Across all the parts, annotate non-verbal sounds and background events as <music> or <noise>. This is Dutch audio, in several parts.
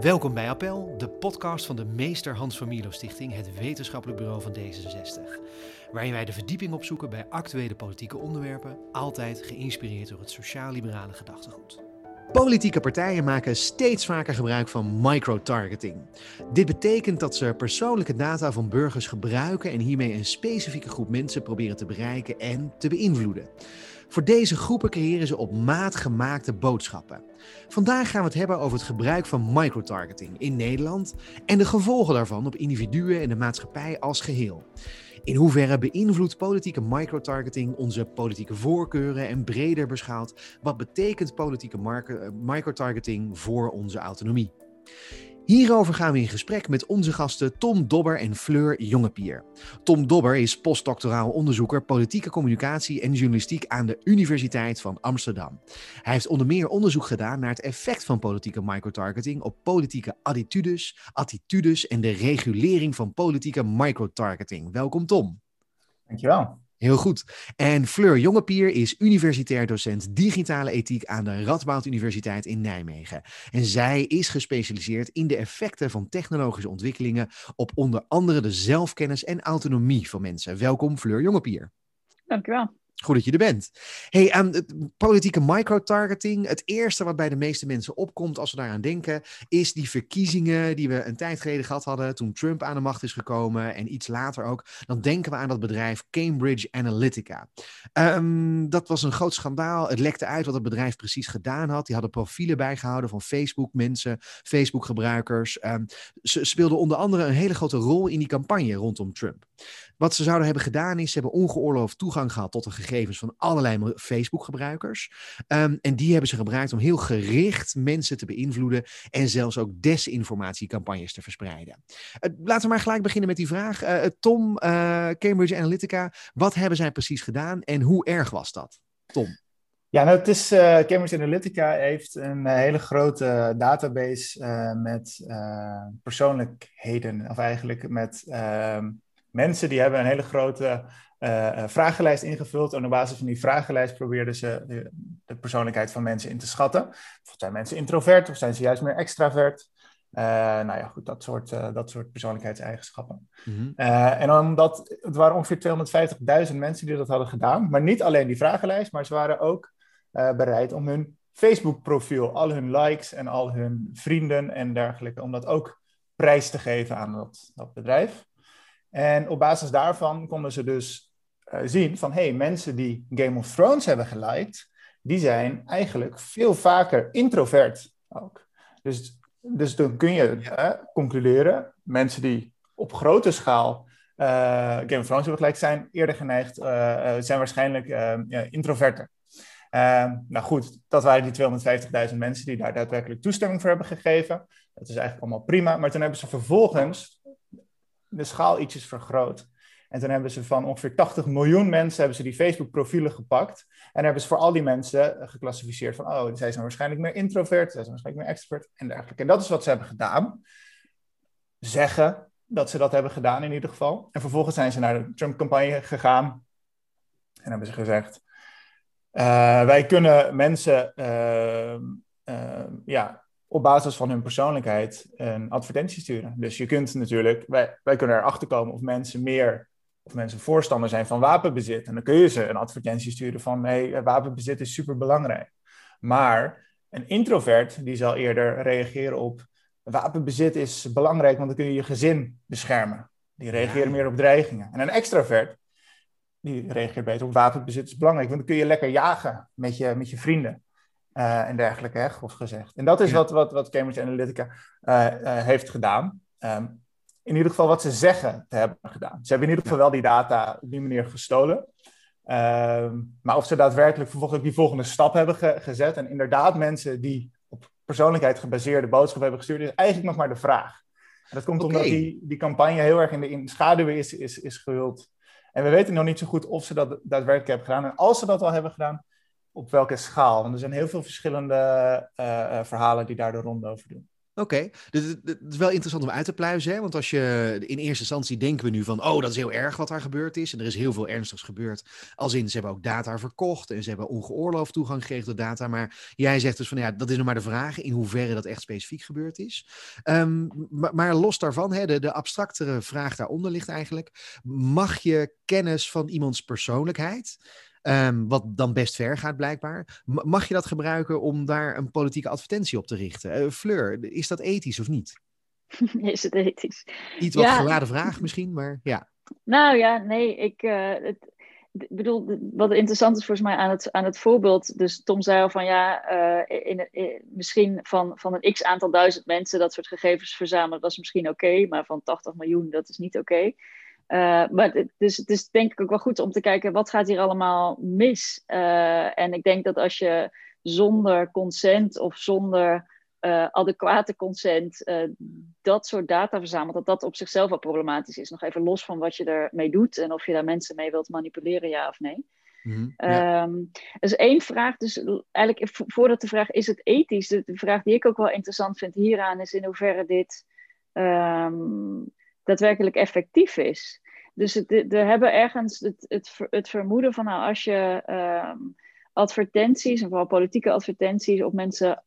Welkom bij Appel, de podcast van de Meester Hans van Stichting, het wetenschappelijk bureau van D66. Waarin wij de verdieping opzoeken bij actuele politieke onderwerpen, altijd geïnspireerd door het sociaal-liberale gedachtegoed. Politieke partijen maken steeds vaker gebruik van microtargeting. Dit betekent dat ze persoonlijke data van burgers gebruiken en hiermee een specifieke groep mensen proberen te bereiken en te beïnvloeden. Voor deze groepen creëren ze op maat gemaakte boodschappen. Vandaag gaan we het hebben over het gebruik van microtargeting in Nederland en de gevolgen daarvan op individuen en de maatschappij als geheel. In hoeverre beïnvloedt politieke microtargeting onze politieke voorkeuren en breder beschouwd, wat betekent politieke microtargeting voor onze autonomie? Hierover gaan we in gesprek met onze gasten Tom Dobber en Fleur Jongepier. Tom Dobber is postdoctoraal onderzoeker politieke communicatie en journalistiek aan de Universiteit van Amsterdam. Hij heeft onder meer onderzoek gedaan naar het effect van politieke microtargeting op politieke attitudes, attitudes en de regulering van politieke microtargeting. Welkom Tom. Dankjewel. Heel goed. En Fleur Jongepier is universitair docent digitale ethiek aan de Radboud Universiteit in Nijmegen. En zij is gespecialiseerd in de effecten van technologische ontwikkelingen op onder andere de zelfkennis en autonomie van mensen. Welkom Fleur Jongepier. Dankjewel. Goed dat je er bent. Hey, aan het politieke microtargeting. Het eerste wat bij de meeste mensen opkomt als we daaraan denken, is die verkiezingen die we een tijd geleden gehad hadden toen Trump aan de macht is gekomen en iets later ook. Dan denken we aan dat bedrijf Cambridge Analytica. Um, dat was een groot schandaal. Het lekte uit wat het bedrijf precies gedaan had. Die hadden profielen bijgehouden van Facebook mensen, Facebook gebruikers. Um, ze speelden onder andere een hele grote rol in die campagne rondom Trump. Wat ze zouden hebben gedaan is, ze hebben ongeoorloofd toegang gehad tot de gegevens van allerlei Facebook-gebruikers. Um, en die hebben ze gebruikt om heel gericht mensen te beïnvloeden en zelfs ook desinformatiecampagnes te verspreiden. Uh, laten we maar gelijk beginnen met die vraag. Uh, Tom, uh, Cambridge Analytica, wat hebben zij precies gedaan en hoe erg was dat? Tom. Ja, nou, het is, Cambridge Analytica heeft een hele grote database met persoonlijkheden, of eigenlijk met ehm, mensen die hebben een hele grote uh, vragenlijst ingevuld. En op basis van die vragenlijst probeerden ze de, de, persoonlijkheid van mensen in te schatten. Of zijn mensen introvert of zijn ze juist meer extravert? Uh, nou ja, goed, dat soort, uh, dat soort persoonlijkheidseigenschappen. Uh, en omdat het waren ongeveer 250.000 mensen die dat hadden gedaan. Maar niet alleen die vragenlijst, maar ze waren ook bereid om hun Facebook-profiel, al hun likes en al hun vrienden en dergelijke, om dat ook prijs te geven aan dat, dat bedrijf. En op basis daarvan konden ze dus zien van, hey, mensen die Game of Thrones hebben geliked, die zijn eigenlijk veel vaker introvert ook. Dus, dus dan kun je uh, concluderen, mensen die op grote schaal uh, Game of Thrones hebben geliked, zijn eerder geneigd, zijn waarschijnlijk ja, introverter. nou goed, dat waren die 250.000 mensen die daar daadwerkelijk toestemming voor hebben gegeven. Dat is eigenlijk allemaal prima. Maar toen hebben ze vervolgens de schaal ietsjes vergroot. En toen hebben ze van ongeveer 80 miljoen mensen hebben ze die Facebook-profielen gepakt. En hebben ze voor al die mensen geclassificeerd van, oh, zij zijn waarschijnlijk meer introvert, zij zijn waarschijnlijk meer extrovert en dergelijke. En dat is wat ze hebben gedaan. Zeggen dat ze dat hebben gedaan in ieder geval. En vervolgens zijn ze naar de Trump-campagne gegaan en hebben ze gezegd, uh, wij kunnen mensen uh, ja, op basis van hun persoonlijkheid een advertentie sturen. Dus je kunt natuurlijk, wij, wij kunnen erachter komen of mensen meer, of mensen voorstander zijn van wapenbezit. En dan kun je ze een advertentie sturen van, hey, wapenbezit is super belangrijk. Maar een introvert, die zal eerder reageren op, wapenbezit is belangrijk, want dan kun je je gezin beschermen. Die reageren meer op dreigingen. En een extravert, die reageert beter op wapenbezit is belangrijk, want dan kun je lekker jagen met je, met je vrienden. Uh, en dergelijke, hè, grof gezegd. En dat is wat, wat, wat Cambridge Analytica uh, uh, heeft gedaan. Um, in ieder geval wat ze zeggen te hebben gedaan. Ze hebben in ieder geval wel die data op die manier gestolen. Ehm, maar of ze daadwerkelijk vervolgens ook die volgende stap hebben ge gezet. En inderdaad mensen die op persoonlijkheid gebaseerde boodschap hebben gestuurd, is eigenlijk nog maar de vraag. En dat komt okay. omdat die, die campagne heel erg in de in schaduw is, is, is gehuld. En we weten nog niet zo goed of ze dat daadwerkelijk hebben gedaan. En als ze dat al hebben gedaan, op welke schaal? Want er zijn heel veel verschillende uh, uh, verhalen die daar de ronde over doen. Oké, dus het is wel interessant om uit te pluizen. Hè? Want als je in eerste instantie denken we nu van, oh, dat is heel erg wat daar gebeurd is. En er is heel veel ernstigs gebeurd. Als in, ze hebben ook data verkocht en ze hebben ongeoorloofd toegang gekregen tot data. Maar jij zegt dus van, ja, dat is nog maar de vraag in hoeverre dat echt specifiek gebeurd is. Maar, maar, los daarvan, hè, de, de abstractere vraag daaronder ligt eigenlijk. Mag je kennis van iemands persoonlijkheid Ehm, wat dan best ver gaat, blijkbaar. Mag je dat gebruiken om daar een politieke advertentie op te richten? Uh, Fleur, is dat ethisch of niet? <laughs> is het ethisch? Iets wat ja. geladen vraag misschien, maar ja. Nou ja, nee, ik uh, het, bedoel, wat interessant is volgens mij aan het, aan het voorbeeld. Dus Tom zei al van ja, uh, in, in, misschien van, van een x aantal duizend mensen dat soort gegevens verzamelen, dat is misschien oké, maar van 80 miljoen, dat is niet oké. Uh, maar dus het is denk ik ook wel goed om te kijken wat gaat hier allemaal mis. Uh, en ik denk dat als je zonder consent of zonder uh, adequate consent dat soort data verzamelt, dat dat op zichzelf al problematisch is. Nog even los van wat je ermee doet en of je daar mensen mee wilt manipuleren, ja of nee. Mm ja. um, dus één vraag, dus eigenlijk voordat de vraag is het ethisch, de, de, vraag die ik ook wel interessant vind hieraan is in hoeverre dit um, daadwerkelijk effectief is. Dus we hebben ergens het, het, vermoeden van nou, als je um, advertenties, en vooral politieke advertenties, op mensen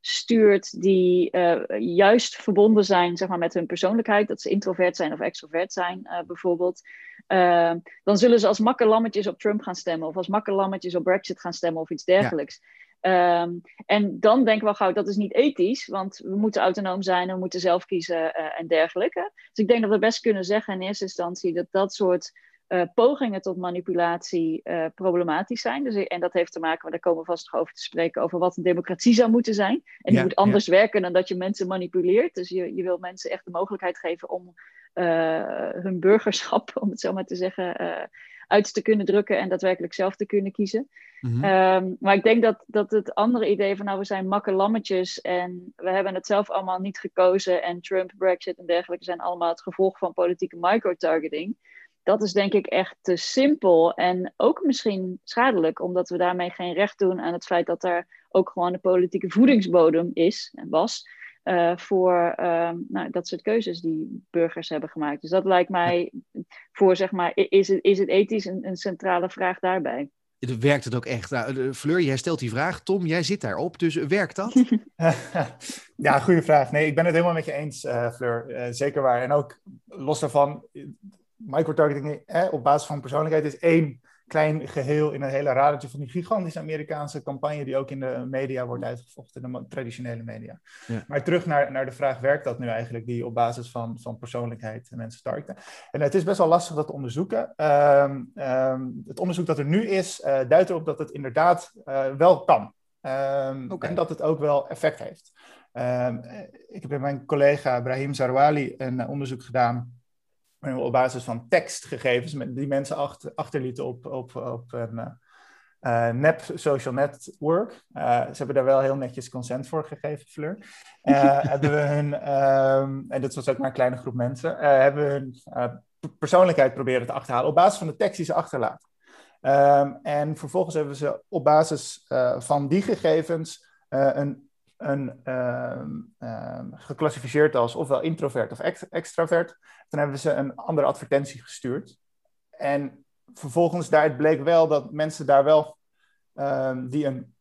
afstuurt die uh, juist verbonden zijn zeg maar, met hun persoonlijkheid, dat ze introvert zijn of extrovert zijn uh, bijvoorbeeld, uh, dan zullen ze als makkelammetjes op Trump gaan stemmen of als makkelammetjes op Brexit gaan stemmen of iets dergelijks. Ja. Um, en dan denken we gauw, dat is niet ethisch, want we moeten autonoom zijn, we moeten zelf kiezen en dergelijke. Dus ik denk dat we best kunnen zeggen in eerste instantie dat dat soort uh, pogingen tot manipulatie uh, problematisch zijn. Dus, en dat heeft te maken, maar daar komen we vast nog over te spreken, over wat een democratie zou moeten zijn. En die ja, moet anders ja. werken dan dat je mensen manipuleert. Dus je, je wil mensen echt de mogelijkheid geven om hun burgerschap, <laughs> om het zo maar te zeggen, uit te kunnen drukken en daadwerkelijk zelf te kunnen kiezen. Mm-hmm. um, maar ik denk dat, dat het andere idee van nou we zijn makke lammetjes en we hebben het zelf allemaal niet gekozen en Trump, Brexit en dergelijke zijn allemaal het gevolg van politieke microtargeting. Dat is denk ik echt te simpel en ook misschien schadelijk, omdat we daarmee geen recht doen aan het feit dat er ook gewoon een politieke voedingsbodem is en was. Uh, voor uh, nou, dat soort keuzes die burgers hebben gemaakt. Dus dat lijkt mij voor, zeg maar, is het, is het ethisch een, een centrale vraag daarbij? Werkt het ook echt? Nou, Fleur, jij stelt die vraag. Tom, jij zit daarop, dus werkt dat? <laughs> <laughs> ja, goede vraag. Nee, ik ben het helemaal met je eens, uh, Fleur. Uh, zeker waar. En ook los daarvan, microtargeting eh, op basis van persoonlijkheid is één klein geheel in een hele radertje van die gigantische Amerikaanse campagne die ook in de media wordt uitgevochten, in de traditionele media. Ja. Maar terug naar, naar de vraag, werkt dat nu eigenlijk, die op basis van, van persoonlijkheid mensen targeten? En het is best wel lastig dat te onderzoeken. Um, um, het onderzoek dat er nu is, uh, duidt erop dat het inderdaad uh, wel kan. Um, okay. En dat het ook wel effect heeft. ik heb met mijn collega Brahim Zarwali een onderzoek gedaan op basis van tekstgegevens die mensen achter, achterlieten op, op, op een uh, uh, nep social network. Uh, ze hebben daar wel heel netjes consent voor gegeven, Fleur. <laughs> hebben we hun, um, en dit was ook maar een kleine groep mensen, hebben we hun persoonlijkheid proberen te achterhalen op basis van de tekst die ze achterlaten. Um, en vervolgens hebben we ze op basis van die gegevens een een, um, um, geclassificeerd als ofwel introvert of ext extravert. Dan hebben we ze een andere advertentie gestuurd. En vervolgens daaruit bleek wel dat mensen daar wel um, die een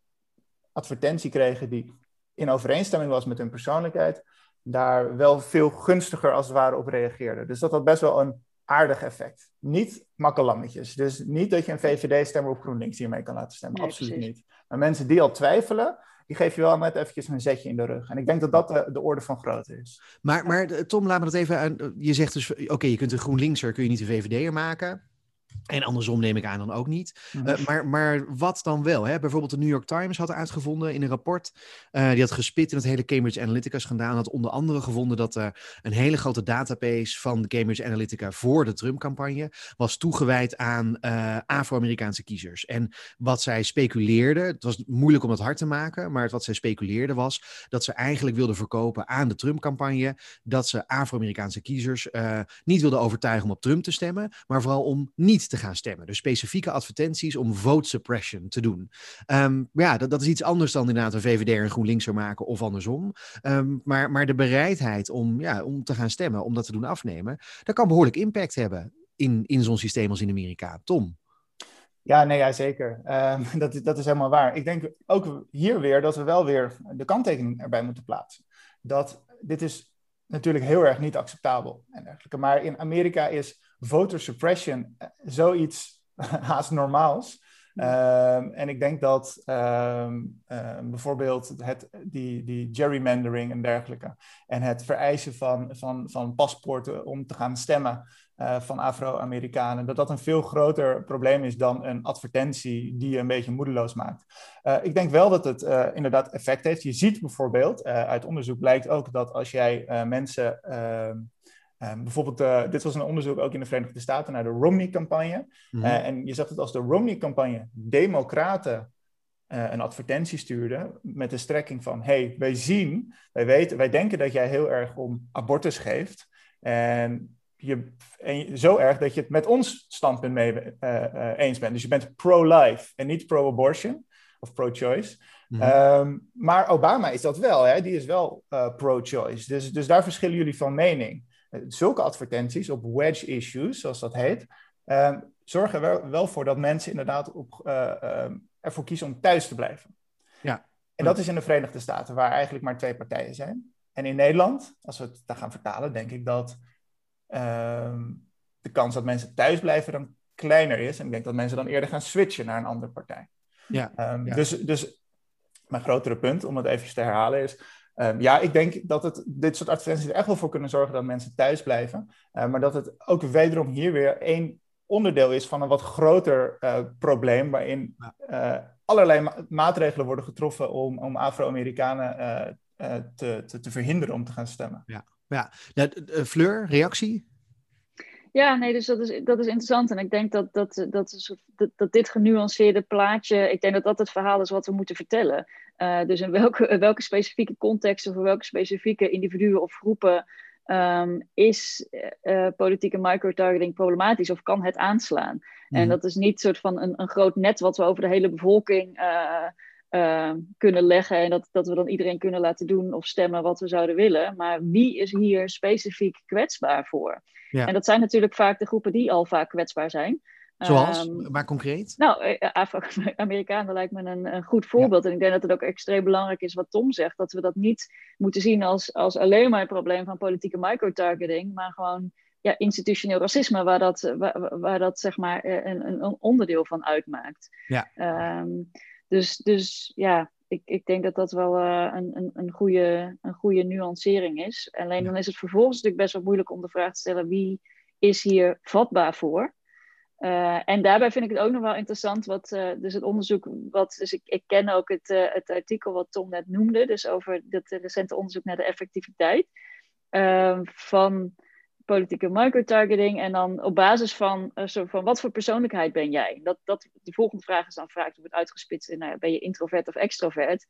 advertentie kregen die in overeenstemming was met hun persoonlijkheid, daar wel veel gunstiger als het ware op reageerden. Dus dat had best wel een aardig effect. Niet makkelammetjes. Dus niet dat je een VVD-stemmer op GroenLinks hiermee kan laten stemmen. Nee, Absoluut precies. niet. Maar mensen die al twijfelen, die geef je wel net eventjes een zetje in de rug. En ik denk dat dat de, de orde van grootte is. Maar, maar Tom, laat me dat even aan. Je zegt dus, oké, je kunt een GroenLinkser, kun je niet een VVD'er maken. En andersom neem ik aan dan ook niet. -hmm. uh, maar, maar wat dan wel? Hè? Bijvoorbeeld de New York Times had uitgevonden in een rapport. Uh, die had gespit in het hele Cambridge Analytica-schandaal. had onder andere gevonden dat uh, een hele grote database van de Cambridge Analytica voor de Trump-campagne was toegewijd aan Afro-Amerikaanse kiezers. En wat zij speculeerden, het was moeilijk om het hard te maken, maar wat zij speculeerden was dat ze eigenlijk wilden verkopen aan de Trump-campagne dat ze Afro-Amerikaanse kiezers niet wilden overtuigen om op Trump te stemmen, maar vooral om niet te gaan stemmen. Dus specifieke advertenties om vote suppression te doen. Um, ja, dat, dat is iets anders dan inderdaad een VVD en GroenLinkser maken of andersom. Ehm, maar, maar de bereidheid om, ja, om te gaan stemmen, om dat te doen afnemen, dat kan behoorlijk impact hebben in, in zo'n systeem als in Amerika. Tom? Ja, nee, ja, zeker. Uh, <laughs> dat, dat is helemaal waar. Ik denk ook hier weer dat we wel weer de kanttekening erbij moeten plaatsen. Dat dit is natuurlijk heel erg niet acceptabel en dergelijke. Maar in Amerika is voter suppression eh, zoiets <laughs> haast normaals. Um, en ik denk dat um, bijvoorbeeld het, die, die gerrymandering en dergelijke. En het vereisen van, van, van paspoorten om te gaan stemmen uh, van Afro-Amerikanen. Dat dat een veel groter probleem is dan een advertentie die je een beetje moedeloos maakt. Uh, ik denk wel dat het inderdaad effect heeft. Je ziet bijvoorbeeld, uit onderzoek blijkt ook dat als jij mensen ehm, Um, bijvoorbeeld, uh, dit was een onderzoek ook in de Verenigde Staten naar de Romney-campagne. Mm -hmm. uh, en je zag het als de Romney-campagne democraten uh, een advertentie stuurden met de strekking van: hey, wij zien, wij weten, wij denken dat jij heel erg om abortus geeft. En, je, en zo erg dat je het met ons standpunt mee eens bent. Dus je bent pro-life en niet pro-abortion of pro-choice. Mm -hmm. um, maar Obama is dat wel, hè? die is wel pro-choice. Dus, dus daar verschillen jullie van mening zulke advertenties op wedge issues, zoals dat heet, uh, zorgen er wel voor dat mensen inderdaad op, uh, uh, ervoor kiezen om thuis te blijven. Ja. En dat is in de Verenigde Staten, waar eigenlijk maar twee partijen zijn. En in Nederland, als we het daar gaan vertalen, denk ik dat ehm, de kans dat mensen thuis blijven dan kleiner is. En ik denk dat mensen dan eerder gaan switchen naar een andere partij. Ja, um, ja. Dus, dus mijn grotere punt, om het even te herhalen, is Um, ja, ik denk dat het, dit soort advertenties er echt wel voor kunnen zorgen dat mensen thuis blijven. Uh, maar dat het ook wederom hier weer één onderdeel is van een wat groter uh, probleem. Waarin uh, allerlei ma maatregelen worden getroffen om, om Afro-Amerikanen te, te, te, verhinderen om te gaan stemmen. Ja, ja. ja Fleur, reactie? Ja, nee, dus dat is, dat is interessant. En ik denk dat, dat, dat, dat, dat dit genuanceerde plaatje, ik denk dat dat het verhaal is wat we moeten vertellen. Uh, dus in welke, welke specifieke contexten, voor welke specifieke individuen of groepen um, is uh, politieke microtargeting problematisch of kan het aanslaan? Mm -hmm. En dat is niet soort van een, een groot net wat we over de hele bevolking uh, kunnen leggen en dat, dat we dan iedereen kunnen laten doen of stemmen wat we zouden willen. Maar wie is hier specifiek kwetsbaar voor? Ja. En dat zijn natuurlijk vaak de groepen die al vaak kwetsbaar zijn. Zoals? Um, maar concreet? Nou, Afro-Amerikanen <laughs> lijkt me een, een goed voorbeeld. Ja. En ik denk dat het ook extreem belangrijk is wat Tom zegt. Dat we dat niet moeten zien als, als alleen maar een probleem van politieke microtargeting. Maar gewoon ja, institutioneel racisme, waar dat, waar, waar dat zeg maar een, een onderdeel van uitmaakt. Ja. Um, dus, dus ja, ik, ik denk dat dat wel uh, een, een, een, goede, een goede nuancering is. Alleen dan is het vervolgens natuurlijk best wel moeilijk om de vraag te stellen wie is hier vatbaar voor. Uh, en daarbij vind ik het ook nog wel interessant, wat, uh, dus het onderzoek, wat, dus ik, ik ken ook het, uh, het artikel wat Tom net noemde, dus over dat recente onderzoek naar de effectiviteit van politieke microtargeting. En dan op basis van, uh, van wat voor persoonlijkheid ben jij? Dat, dat, de volgende vraag is dan vaak wordt uitgespitst in, nou, ben je introvert of extrovert?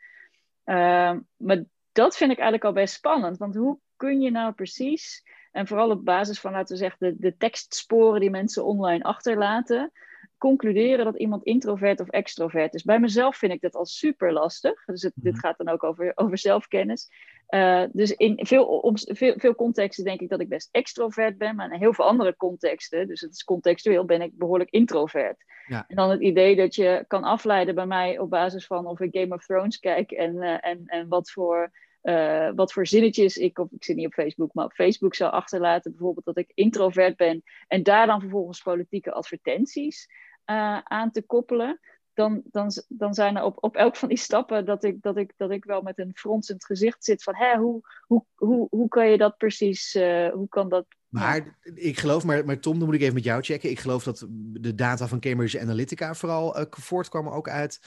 Uh, maar dat vind ik eigenlijk al best spannend. Want hoe kun je nou precies, en vooral op basis van, laten we zeggen, de, de tekstsporen die mensen online achterlaten, concluderen dat iemand introvert of extrovert is. Bij mezelf vind ik dat al super lastig. Dus het, dit gaat dan ook over, over zelfkennis. Uh, dus in veel, om, veel, veel contexten denk ik dat ik best extrovert ben, maar in heel veel andere contexten, dus het is contextueel, ben ik behoorlijk introvert. Ja. En dan het idee dat je kan afleiden bij mij op basis van of ik Game of Thrones kijk en, uh, en, en wat voor. Uh, wat voor zinnetjes ik, of ik zit niet op Facebook, maar op Facebook zou achterlaten, bijvoorbeeld dat ik introvert ben en daar dan vervolgens politieke advertenties uh, aan te koppelen, dan, dan, dan zijn er op, op elk van die stappen dat ik, dat, ik, dat ik wel met een fronsend gezicht zit van hè, hoe, hoe, hoe, hoe kan je dat precies, uh, hoe kan dat... Maar ik geloof, maar, maar Tom, dan moet ik even met jou checken. Ik geloof dat de data van Cambridge Analytica vooral uh, voortkwamen ook uit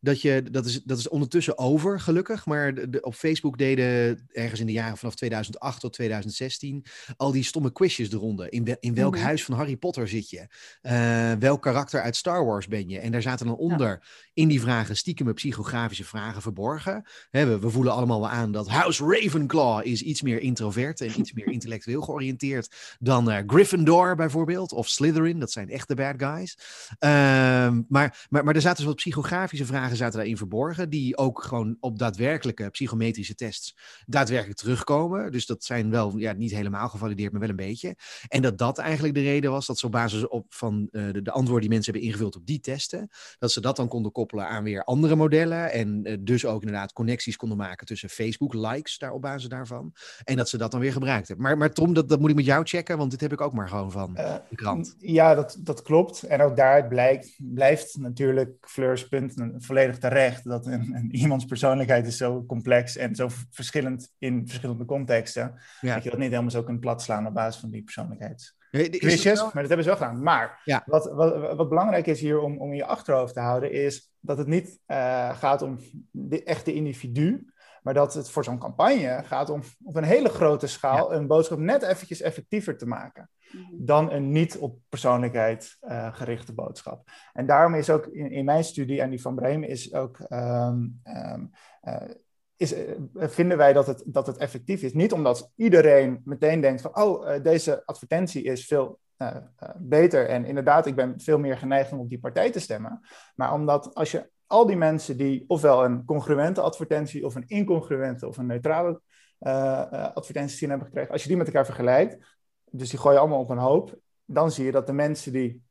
dat je, dat is, dat is ondertussen over, gelukkig. Maar de, op Facebook deden ergens in de jaren vanaf 2008 tot 2016 al die stomme quizjes de ronde. In, in welk mhm. huis van Harry Potter zit je? Uh, welk karakter uit Star Wars ben je? En daar zaten dan onder in die vragen stiekem psychografische vragen verborgen. we, we, voelen allemaal wel aan dat House Ravenclaw is iets meer introvert en iets meer intellectueel georiënteerd dan uh, Gryffindor bijvoorbeeld. Of Slytherin, dat zijn echte bad guys. Uh, maar, maar, maar er zaten dus wat psychografische vragen zaten daarin verborgen, die ook gewoon op daadwerkelijke psychometrische tests daadwerkelijk terugkomen. Dus dat zijn wel ja, niet helemaal gevalideerd, maar wel een beetje. En dat dat eigenlijk de reden was dat ze op basis op van uh, de, de, antwoorden die mensen hebben ingevuld op die testen, dat ze dat dan konden koppelen aan weer andere modellen. En uh, dus ook inderdaad connecties konden maken tussen Facebook, likes daar op basis daarvan. En dat ze dat dan weer gebruikt hebben. Maar, maar Tom, dat, dat moet ik met jou checken, want dit heb ik ook maar gewoon van uh, de krant. Ja, dat, dat klopt. En ook daaruit blijkt, blijft natuurlijk Fleurs punt een volledig terecht dat een, een, <laughs> iemands persoonlijkheid is zo complex en zo verschillend in verschillende contexten, dat je dat niet helemaal zo kunt platslaan op basis van die persoonlijkheids. Quizjes, maar dat hebben ze wel gedaan. Maar wat, wat, wat, belangrijk is hier om, om in je achterhoofd te houden, is dat het niet uh, gaat om de echte individu, maar dat het voor zo'n campagne gaat om op een hele grote schaal een boodschap net eventjes effectiever te maken. Mhm. Dan een niet op persoonlijkheid uh, gerichte boodschap. En daarom is ook in, in, mijn studie en die van Bremen is ook. Um, um, uh, is, uh, vinden wij dat het, dat het effectief is. Niet omdat iedereen meteen denkt van, oh, deze advertentie is veel beter en inderdaad, ik ben veel meer geneigd om op die partij te stemmen. Maar omdat als je al die mensen die ofwel een congruente advertentie of een incongruente of een neutrale uh, advertentie hebben gekregen, als je die met elkaar vergelijkt, dus die gooien allemaal op een hoop, dan zie je dat de mensen die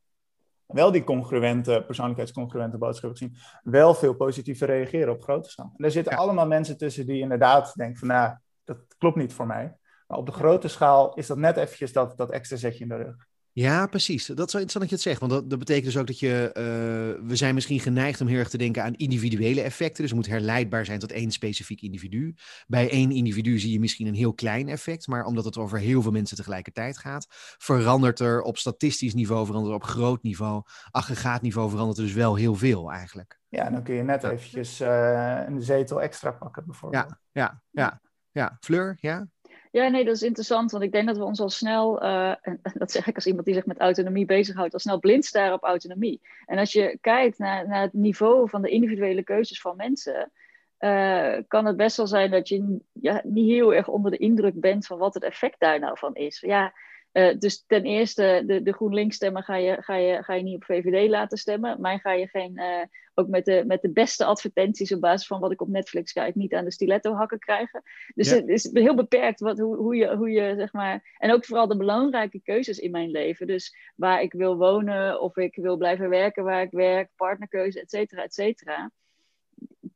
wel die congruente, persoonlijkheidscongruente boodschappen zien, wel veel positiever reageren op grote schaal. En er zitten allemaal mensen tussen die inderdaad denken van, nou, dat klopt niet voor mij. Maar op de grote schaal is dat net eventjes dat, dat extra zetje in de rug. Ja, precies. Dat is interessant dat je het zegt. Want dat, dat betekent dus ook dat je. Uh, we zijn misschien geneigd om heel erg te denken aan individuele effecten. Dus het moet herleidbaar zijn tot één specifiek individu. Bij één individu zie je misschien een heel klein effect. Maar omdat het over heel veel mensen tegelijkertijd gaat, verandert er op statistisch niveau, verandert er op groot niveau, aggregaatniveau verandert er dus wel heel veel eigenlijk. Ja, dan kun je net eventjes uh, een zetel extra pakken, bijvoorbeeld. Ja, ja, ja. ja. Fleur, ja? Ja, nee, dat is interessant, want ik denk dat we ons al snel, en <laughs> dat zeg ik als iemand die zich met autonomie bezighoudt, al snel blind staren op autonomie. En als je kijkt naar, naar het niveau van de individuele keuzes van mensen, uh, kan het best wel zijn dat je ja, niet heel erg onder de indruk bent van wat het effect daar nou van is. Ja, uh, dus ten eerste, de, de GroenLinks stemmen ga je, ga, je, ga je niet op VVD laten stemmen. Mij ga je geen, uh, ook met de, met de beste advertenties op basis van wat ik op Netflix kijk, niet aan de stiletto hakken krijgen. Dus het is heel beperkt wat, hoe, hoe, je, hoe je, zeg maar. En ook vooral de belangrijke keuzes in mijn leven. Dus waar ik wil wonen, of ik wil blijven werken waar ik werk, partnerkeuze, et cetera, et cetera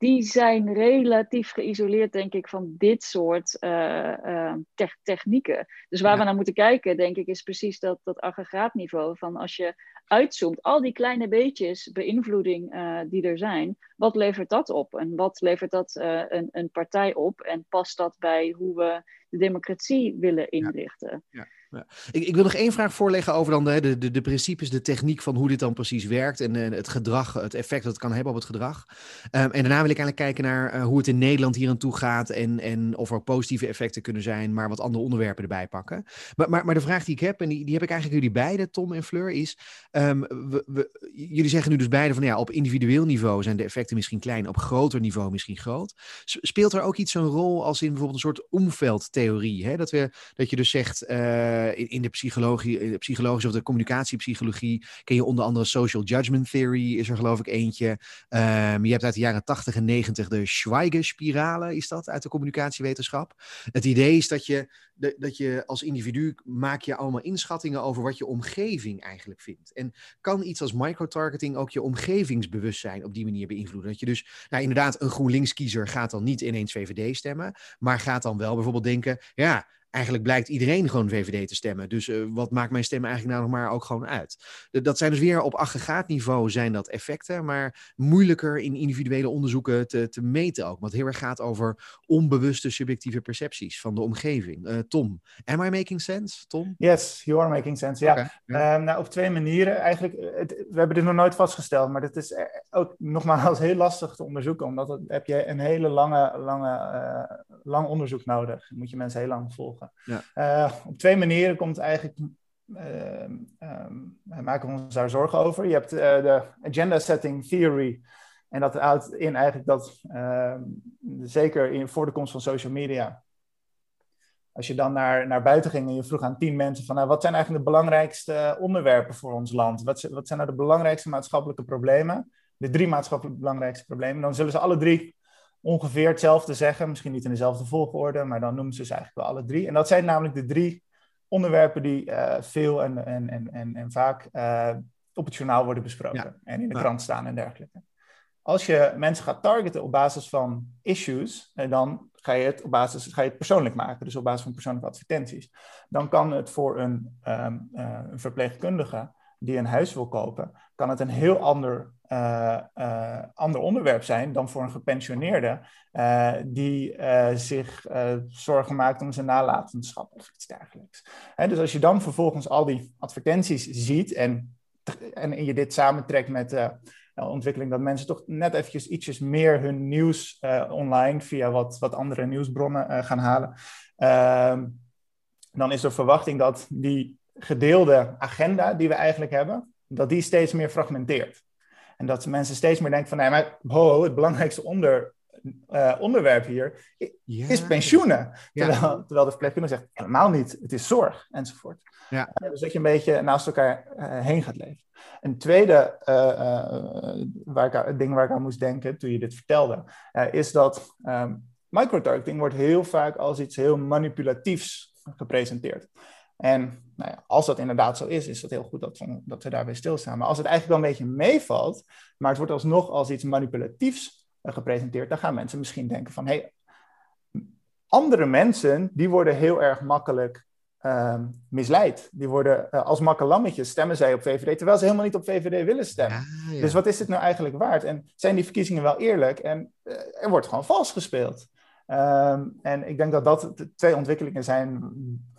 die zijn relatief geïsoleerd, denk ik, van dit soort uh, technieken. Dus waar we naar moeten kijken, denk ik, is precies dat, dat aggregaatniveau. Van als je uitzoomt, al die kleine beetjes beïnvloeding uh, die er zijn, wat levert dat op? En wat levert dat een, een partij op? En past dat bij hoe we de democratie willen inrichten? Ja. Ja. Ik, ik, wil nog één vraag voorleggen over dan de, de, de principes, de techniek van hoe dit dan precies werkt en uh, het gedrag, het effect dat het kan hebben op het gedrag. Um, en daarna wil ik eigenlijk kijken naar uh, hoe het in Nederland hier aan toe gaat en, en of er positieve effecten kunnen zijn, maar wat andere onderwerpen erbij pakken. Maar, maar, maar de vraag die ik heb, en die, die heb ik eigenlijk jullie beiden, Tom en Fleur, is: um, we, we, jullie zeggen nu dus beide van ja, op individueel niveau zijn de effecten misschien klein, op groter niveau misschien groot. Speelt er ook iets een rol als in bijvoorbeeld een soort omveldtheorie? Hè? Dat, we, dat je dus zegt. Uh, uh, in, in, de psychologie, de psychologische of de communicatiepsychologie ken je onder andere social judgment theory, is er geloof ik eentje. Um, je hebt uit de jaren 80 en 90 de Schweiger-spiralen, is dat, uit de communicatiewetenschap. Het idee is dat je, dat je als individu maak je allemaal inschattingen over wat je omgeving eigenlijk vindt. En kan iets als microtargeting ook je omgevingsbewustzijn op die manier beïnvloeden? Dat je dus, nou inderdaad, een GroenLinks-kiezer gaat dan niet ineens VVD stemmen, maar gaat dan wel bijvoorbeeld denken, ja, eigenlijk blijkt iedereen gewoon VVD te stemmen. Dus uh, wat maakt mijn stem eigenlijk nou nog maar ook gewoon uit? dat zijn dus weer op aggregaatniveau zijn dat effecten, maar moeilijker in individuele onderzoeken te, te meten ook. Want heel erg gaat over onbewuste subjectieve percepties van de omgeving. Uh, Tom, am I making sense, Tom? Yes, you are making sense, ja. Okay, um, nou, op twee manieren eigenlijk. Het, we hebben dit nog nooit vastgesteld, maar dit is ook nogmaals heel lastig te onderzoeken, omdat het, heb je een hele lange, lange, lang onderzoek nodig. Dan moet je mensen heel lang volgen. Ja. Uh, op twee manieren komt eigenlijk um, maken we ons daar zorgen over. Je hebt de agenda setting theory. En dat houdt in eigenlijk dat, uh, zeker in, voor de komst van social media, als je dan naar, naar buiten ging en je vroeg aan tien mensen van, nou, wat zijn eigenlijk de belangrijkste onderwerpen voor ons land? Wat, wat zijn nou de belangrijkste maatschappelijke problemen? De drie maatschappelijk belangrijkste problemen. Dan zullen ze alle drie ongeveer hetzelfde zeggen. Misschien niet in dezelfde volgorde, maar dan noemen ze ze eigenlijk wel alle drie. En dat zijn namelijk de drie onderwerpen die uh, veel en, en, en, en, en vaak uh, op het journaal worden besproken. En in de krant staan en dergelijke. Als je mensen gaat targeten op basis van issues, en dan ga je het op basis, ga je het persoonlijk maken, dus op basis van persoonlijke advertenties. Dan kan het voor een, um, uh, een verpleegkundige die een huis wil kopen, kan het een heel ander, uh, ander onderwerp zijn dan voor een gepensioneerde uh, die zich zorgen maakt om zijn nalatenschap of iets dergelijks. Hè, dus als je dan vervolgens al die advertenties ziet en, en je dit samentrekt met de ontwikkeling dat mensen toch net eventjes ietsjes meer hun nieuws online via wat, wat andere nieuwsbronnen gaan halen, ehm, dan is er verwachting dat die gedeelde agenda die we eigenlijk hebben, dat die steeds meer fragmenteert. En dat mensen steeds meer denken van, nee, maar ho, het belangrijkste onder, uh, onderwerp hier is pensioenen. Terwijl, terwijl de verpleegkundige zegt, helemaal niet, het is zorg, enzovoort. Ja. Uh, dus dat je een beetje naast elkaar uh, heen gaat leven. Een tweede waar ik, ding waar ik aan moest denken toen je dit vertelde, is dat um, microtargeting wordt heel vaak als iets heel manipulatiefs gepresenteerd. En nou ja, als dat inderdaad zo is, is dat heel goed dat we, dat we daarbij stilstaan. Maar als het eigenlijk wel een beetje meevalt, maar het wordt alsnog als iets manipulatiefs uh, gepresenteerd, dan gaan mensen misschien denken van, hé, hey, andere mensen, die worden heel erg makkelijk uh, misleid. Die worden uh, als makkelammetjes stemmen zij op VVD, terwijl ze helemaal niet op VVD willen stemmen. Ja. Dus wat is dit nou eigenlijk waard? En zijn die verkiezingen wel eerlijk? En uh, er wordt gewoon vals gespeeld. Um, en ik denk dat dat twee ontwikkelingen zijn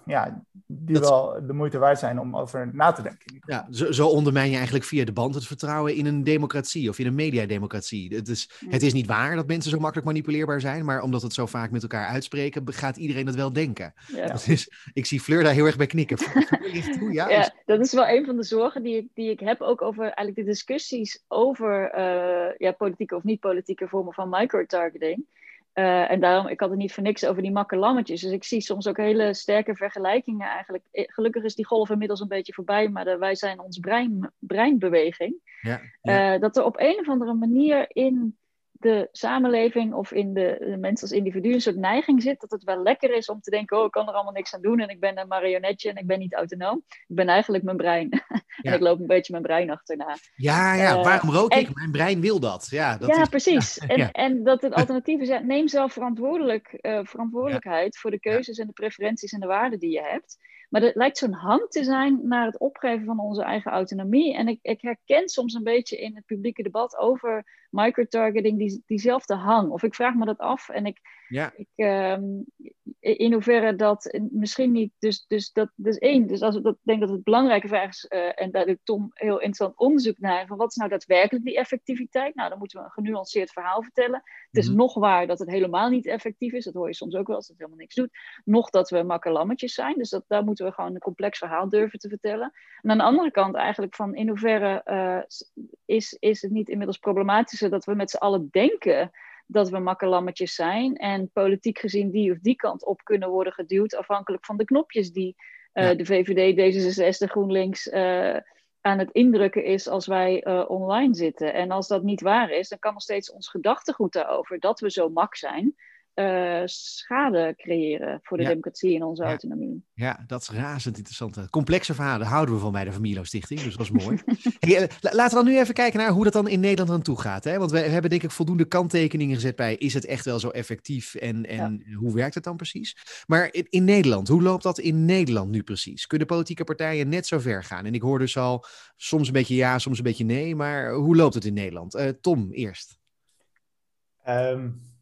ja, die wel de moeite waard zijn om over na te denken. Ja, zo, zo, ondermijn je eigenlijk via de band het vertrouwen in een democratie of in een mediademocratie. Het is, het is niet waar dat mensen zo makkelijk manipuleerbaar zijn, maar omdat het zo vaak met elkaar uitspreken, gaat iedereen dat wel denken. Ja. Dat is, ik zie Fleur daar heel erg bij knikken. ja, ja, dat is wel een van de zorgen die ik, die ik heb, ook over eigenlijk de discussies over uh, ja, politieke of niet-politieke vormen van microtargeting. Uh, en daarom, ik had het niet voor niks over die makke lammetjes. Dus ik zie soms ook hele sterke vergelijkingen eigenlijk. Eh, gelukkig is die golf inmiddels een beetje voorbij, maar de, wij zijn ons brein, breinbeweging. Ja, ja. Uh, dat er op een of andere manier in de samenleving of in de, de, mensen als individu een soort neiging zit dat het wel lekker is om te denken, oh, ik kan er allemaal niks aan doen en ik ben een marionetje en ik ben niet autonoom. Ik ben eigenlijk mijn brein. <laughs> en ik loop een beetje mijn brein achterna. Ja, ja, uh, waarom rook en, ik? Mijn brein wil dat. Ja, dat ja is, precies. <laughs> Ja, en, en dat het alternatief is, neem zelf verantwoordelijk, uh, verantwoordelijkheid voor de keuzes en de preferenties en de waarden die je hebt. Maar er lijkt zo'n hang te zijn naar het opgeven van onze eigen autonomie. En ik, ik herken soms een beetje in het publieke debat over microtargeting die, diezelfde hang. Of ik vraag me dat af en ik, ja. ik um, in hoeverre dat misschien niet. Dus, dus dat dus één. Dus als ik dat, denk dat het belangrijke vraag is, uh, en daar doet Tom heel interessant onderzoek naar, van wat is nou daadwerkelijk die effectiviteit? Nou, dan moeten we een genuanceerd verhaal vertellen. Het is mm-hmm. nog waar dat het helemaal niet effectief is. Dat hoor je soms ook wel als het helemaal niks doet. Nog dat we makkelammetjes zijn. Dus dat, daar moeten we gewoon een complex verhaal durven te vertellen. En aan de andere kant eigenlijk van in hoeverre uh, is, is het niet inmiddels problematischer dat we met z'n allen denken dat we makkelammetjes zijn en politiek gezien die of die kant op kunnen worden geduwd afhankelijk van de knopjes die uh, ja. de VVD, D66, GroenLinks uh, aan het indrukken is als wij uh, online zitten. En als dat niet waar is, dan kan nog steeds ons gedachtegoed daarover dat we zo mak zijn uh, schade creëren voor de democratie en onze autonomie. Ja, dat is razend interessant. Complexe verhalen houden we van bij de Familio Stichting, dus dat is mooi. <laughs> hey, laten we dan nu even kijken naar hoe dat dan in Nederland aan toe gaat. Hè? Want we hebben denk ik voldoende kanttekeningen gezet bij, is het echt wel zo effectief en, en hoe werkt het dan precies? Maar in, in, Nederland, hoe loopt dat in Nederland nu precies? Kunnen politieke partijen net zo ver gaan? En ik hoor dus al soms een beetje ja, soms een beetje nee, maar hoe loopt het in Nederland? Uh, Tom, eerst. Um,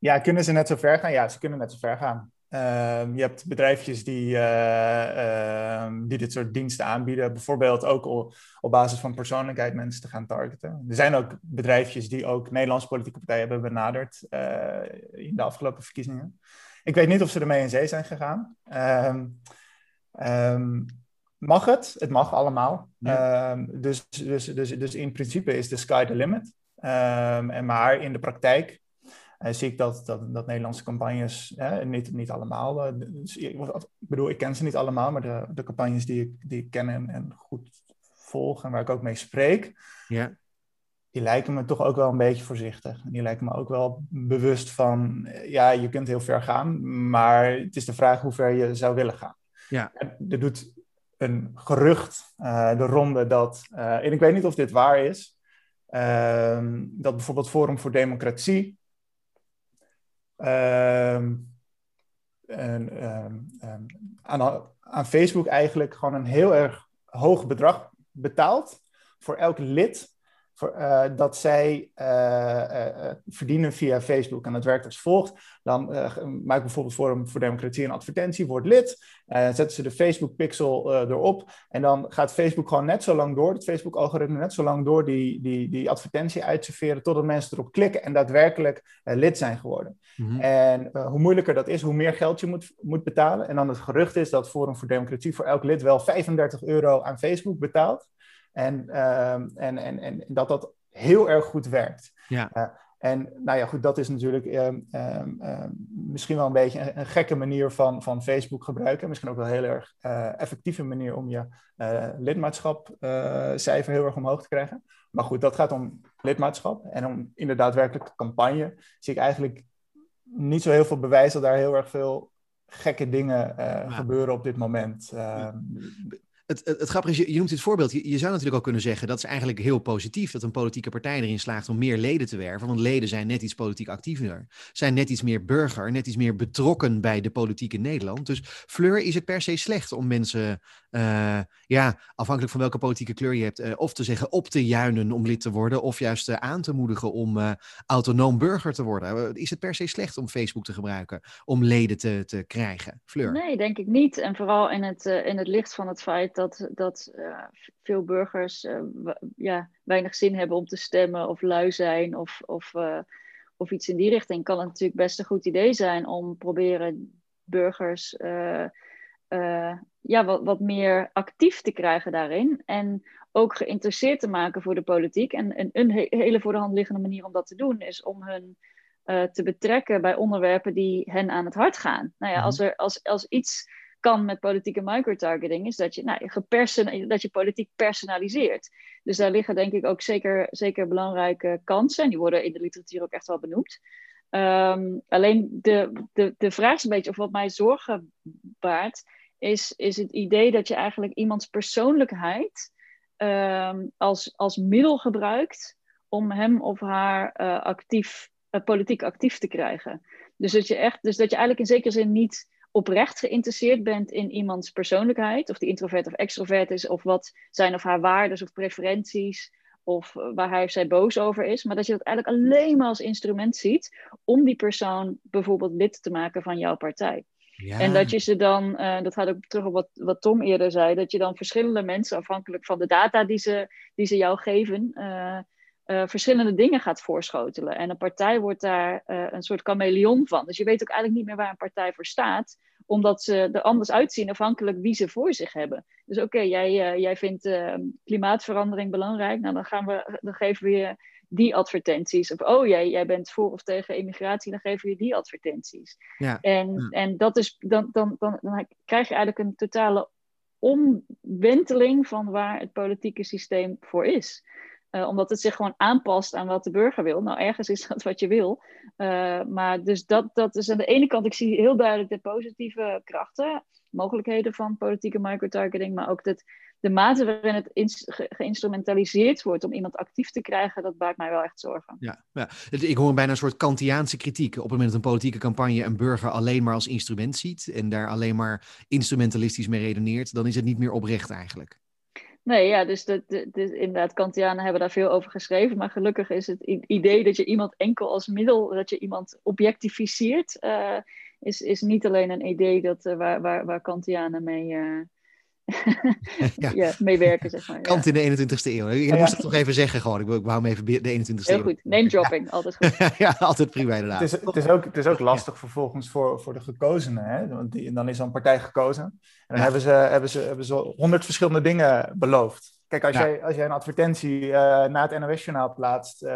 ja, kunnen ze net zo ver gaan? Ja, ze kunnen net zo ver gaan. Um, je hebt bedrijfjes die, uh, um, die dit soort diensten aanbieden. Bijvoorbeeld ook op, op, basis van persoonlijkheid mensen te gaan targeten. Er zijn ook bedrijfjes die ook Nederlandse politieke partijen hebben benaderd uh, in de afgelopen verkiezingen. Ik weet niet of ze ermee in zee zijn gegaan. Um, mag het? Het mag allemaal. Ja. dus, dus, dus, dus in principe is de sky the limit. en maar in de praktijk uh, zie ik dat, dat, dat Nederlandse campagnes, niet, niet allemaal, uh, dus, ik, bedoel, ik ken ze niet allemaal, maar de, de campagnes die ik, die ik ken en, en goed volg en waar ik ook mee spreek, ja. die lijken me toch ook wel een beetje voorzichtig. En die lijken me ook wel bewust van, ja, je kunt heel ver gaan, maar het is de vraag hoe ver je zou willen gaan. Ja. Er doet een gerucht uh, de ronde dat, en ik weet niet of dit waar is, ehm, dat bijvoorbeeld Forum voor Democratie Ehm, en, ehm, ehm, aan, aan Facebook eigenlijk gewoon een heel erg hoog bedrag betaalt voor elk lid uh, dat zij uh, uh, verdienen via Facebook. En dat werkt als volgt. Dan maak bijvoorbeeld Forum voor Democratie een advertentie, wordt lid. zetten ze de Facebook pixel erop. En dan gaat Facebook gewoon net zo lang door, het Facebook-algoritme net zo lang door die, die, die advertentie uitserveren totdat mensen erop klikken en daadwerkelijk lid zijn geworden. Mhm. En hoe moeilijker dat is, hoe meer geld je moet, moet betalen. En dan het gerucht is dat Forum voor Democratie voor elk lid wel 35 euro aan Facebook betaalt. En, ehm, en, en, en dat dat heel erg goed werkt. Ja. Uh, en nou ja, goed, dat is natuurlijk um, um, misschien wel een beetje een, een, gekke manier van, van Facebook gebruiken. Misschien ook wel een heel erg uh, effectieve manier om je uh, lidmaatschapcijfer heel erg omhoog te krijgen. Maar goed, dat gaat om lidmaatschap. En om in de daadwerkelijke campagne zie ik eigenlijk niet zo heel veel bewijs dat daar heel erg veel gekke dingen gebeuren op dit moment. Ja het, het, grappige is, je, je, noemt dit voorbeeld. Je, je, zou natuurlijk ook kunnen zeggen dat is eigenlijk heel positief dat een politieke partij erin slaagt om meer leden te werven. Want leden zijn net iets politiek actiever, zijn net iets meer burger, net iets meer betrokken bij de politiek in Nederland. Dus Fleur is het per se slecht om mensen, uh, ja, afhankelijk van welke politieke kleur je hebt, uh, of te zeggen op te juinen om lid te worden, of juist uh, aan te moedigen om autonoom burger te worden. Is het per se slecht om Facebook te gebruiken om leden te, te krijgen? Fleur? Nee, denk ik niet. En vooral in het, in het licht van het feit dat, dat veel burgers ja, weinig zin hebben om te stemmen of lui zijn of, of, of iets in die richting, kan het natuurlijk best een goed idee zijn om proberen burgers ja, wat, wat meer actief te krijgen daarin. En ook geïnteresseerd te maken voor de politiek. En, en een hele voor de hand liggende manier om dat te doen is om hun te betrekken bij onderwerpen die hen aan het hart gaan. Nou ja, mhm. als, er, als, als iets kan met politieke microtargeting, is dat je, nou, dat je politiek personaliseert. Dus daar liggen denk ik ook zeker, zeker belangrijke kansen. En die worden in de literatuur ook echt wel benoemd. Ehm, alleen de, de, de vraag is een beetje, of wat mij zorgen baart, is, is het idee dat je eigenlijk iemands persoonlijkheid ehm, als, als middel gebruikt om hem of haar uh, actief, uh, politiek actief te krijgen. Dus dat je echt, dus dat je eigenlijk in zekere zin niet oprecht geïnteresseerd bent in iemands persoonlijkheid, of die introvert of extrovert is, of wat zijn of haar waarden of preferenties, of waar hij of zij boos over is, maar dat je dat eigenlijk alleen maar als instrument ziet om die persoon bijvoorbeeld lid te maken van jouw partij. En dat je ze dan, uh, dat gaat ook terug op wat, wat Tom eerder zei, dat je dan verschillende mensen, afhankelijk van de data die ze, die ze jou geven, uh, uh, verschillende dingen gaat voorschotelen. En een partij wordt daar een soort chameleon van. Dus je weet ook eigenlijk niet meer waar een partij voor staat, omdat ze er anders uitzien afhankelijk wie ze voor zich hebben. Dus oké, jij, jij vindt klimaatverandering belangrijk, nou dan, gaan we, dan geven we je die advertenties. Of oh, jij, jij bent voor of tegen immigratie, dan geven we je die advertenties. Ja. En, ja. en dat is, dan, dan, dan, dan krijg je eigenlijk een totale omwenteling van waar het politieke systeem voor is. omdat het zich gewoon aanpast aan wat de burger wil. Nou, ergens is dat wat je wil. maar dus dat, dat is aan de ene kant, ik zie heel duidelijk de positieve krachten, mogelijkheden van politieke microtargeting, maar ook dat de mate waarin het geïnstrumentaliseerd wordt om iemand actief te krijgen, dat baart mij wel echt zorgen. Ja, ja. ik hoor bijna een soort Kantiaanse kritiek. Op het moment dat een politieke campagne een burger alleen maar als instrument ziet en daar alleen maar instrumentalistisch mee redeneert, dan is het niet meer oprecht eigenlijk. Nee, ja, dus de, de, de, inderdaad, Kantianen hebben daar veel over geschreven. Maar gelukkig is het idee dat je iemand enkel als middel, dat je iemand objectificeert, uh, is, is niet alleen een idee dat, uh, waar, waar, waar Kantianen mee, uh, <laughs> ja. ja. meewerken, zeg maar. Kant in de 21ste eeuw. Ik moest het toch even zeggen gewoon. Ik, ik wou hem even de 21ste eeuw. Heel goed. Name dropping, altijd goed. <laughs> ja, altijd prima inderdaad. Het is, het is, ook, het is ook lastig vervolgens voor, voor de gekozenen. Hè? Want die, dan is zo'n partij gekozen. En dan hebben, ze, hebben, ze, hebben ze honderd verschillende dingen beloofd. Kijk, als, jij, als jij een advertentie uh, na het NOS-journaal plaatst...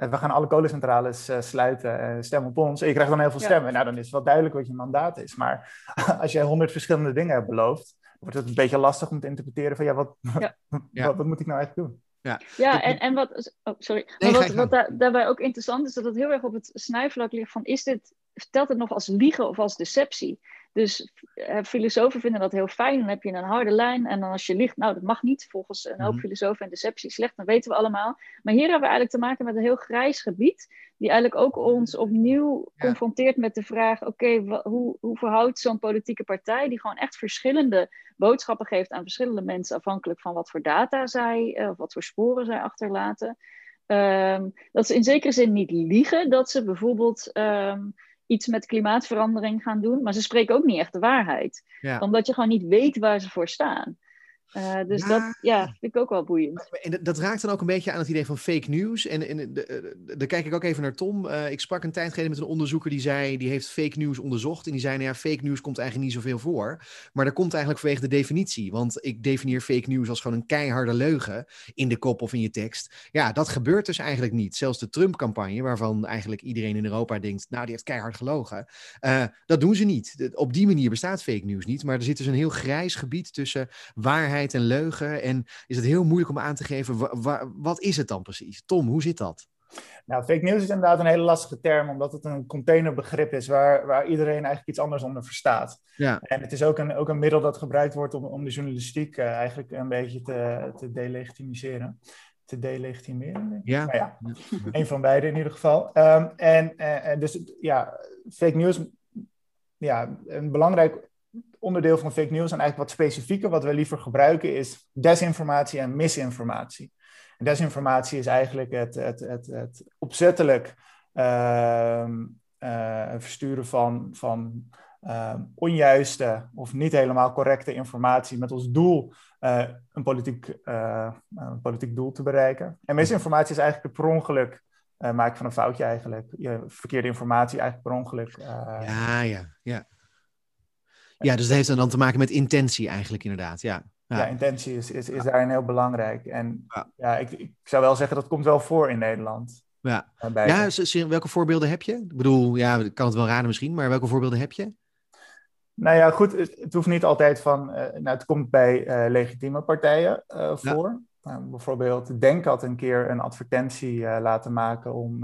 Uh, we gaan alle kolencentrales uh, sluiten, en stem op ons. En je krijgt dan heel veel stemmen. Nou, dan is het wel duidelijk wat je mandaat is. Maar <laughs> als jij honderd verschillende dingen hebt beloofd, wordt het een beetje lastig om te interpreteren van ja, wat, ja. <laughs> wat, wat, moet ik nou eigenlijk doen? Ja, ja en, en wat, oh, sorry. Nee, wat, wat daar, daarbij ook interessant is, dat het heel erg op het snijvlak ligt van is dit, vertelt het nog als liegen of als deceptie? Dus uh, filosofen vinden dat heel fijn. Dan heb je een harde lijn. En dan als je ligt, nou dat mag niet volgens een hoop mhm. filosofen en deceptie slecht, dan weten we allemaal. Maar hier hebben we eigenlijk te maken met een heel grijs gebied. Die eigenlijk ook ons opnieuw confronteert met de vraag: oké, hoe, hoe verhoudt zo'n politieke partij die gewoon echt verschillende boodschappen geeft aan verschillende mensen, afhankelijk van wat voor data zij, uh, of wat voor sporen zij achterlaten. Ehm, dat ze in zekere zin niet liegen, dat ze bijvoorbeeld. Ehm, iets met klimaatverandering gaan doen, maar ze spreken ook niet echt de waarheid. Omdat je gewoon niet weet waar ze voor staan. Uh, dus dat ja, vind ik ook wel boeiend. En dat, raakt dan ook een beetje aan het idee van fake news. En, en daar kijk ik ook even naar Tom. Uh, ik sprak een tijd geleden met een onderzoeker die zei, die heeft fake news onderzocht. En die zei, nou ja, fake news komt eigenlijk niet zoveel voor. Maar dat komt eigenlijk vanwege de definitie. Want ik definieer fake news als gewoon een keiharde leugen in de kop of in je tekst. Ja, dat gebeurt dus eigenlijk niet. Zelfs de Trump-campagne, waarvan eigenlijk iedereen in Europa denkt, nou, die heeft keihard gelogen. Uh, dat doen ze niet. Op die manier bestaat fake news niet. Maar er zit dus een heel grijs gebied tussen waarheid en leugen. En is het heel moeilijk om aan te geven, wat is het dan precies? Tom, hoe zit dat? Nou, fake news is inderdaad een hele lastige term, omdat het een containerbegrip is waar, waar iedereen eigenlijk iets anders onder verstaat. Ja. En het is ook een, ook een middel dat gebruikt wordt om, om de journalistiek uh, eigenlijk een beetje te, te delegitimiseren. Te delegitimeren? Ja. Nou ja, <laughs> een van beide in ieder geval. Um, en uh, dus ja, fake news, ja, een belangrijk onderdeel van fake news en eigenlijk wat specifieker, wat we liever gebruiken, is desinformatie en misinformatie. Desinformatie is eigenlijk het, het, het, het opzettelijk uh, uh, versturen van, van uh, onjuiste of niet helemaal correcte informatie met als doel uh, een, politiek, een politiek doel te bereiken. En misinformatie is eigenlijk per ongeluk maken van een foutje eigenlijk. Je, verkeerde informatie eigenlijk per ongeluk. ja, ja, ja. Ja, dus dat heeft dan te maken met intentie eigenlijk inderdaad, ja. Ja, ja intentie is, is, is daarin heel belangrijk. En ja, ik, ik zou wel zeggen dat komt wel voor in Nederland. Ja, ja welke voorbeelden heb je? Ik bedoel, ja, ik kan het wel raden misschien, maar welke voorbeelden heb je? Nou ja, goed, het, hoeft niet altijd van, uh, nou, het komt bij uh, legitieme partijen uh, voor. Nou, bijvoorbeeld Denk had een keer een advertentie laten maken om,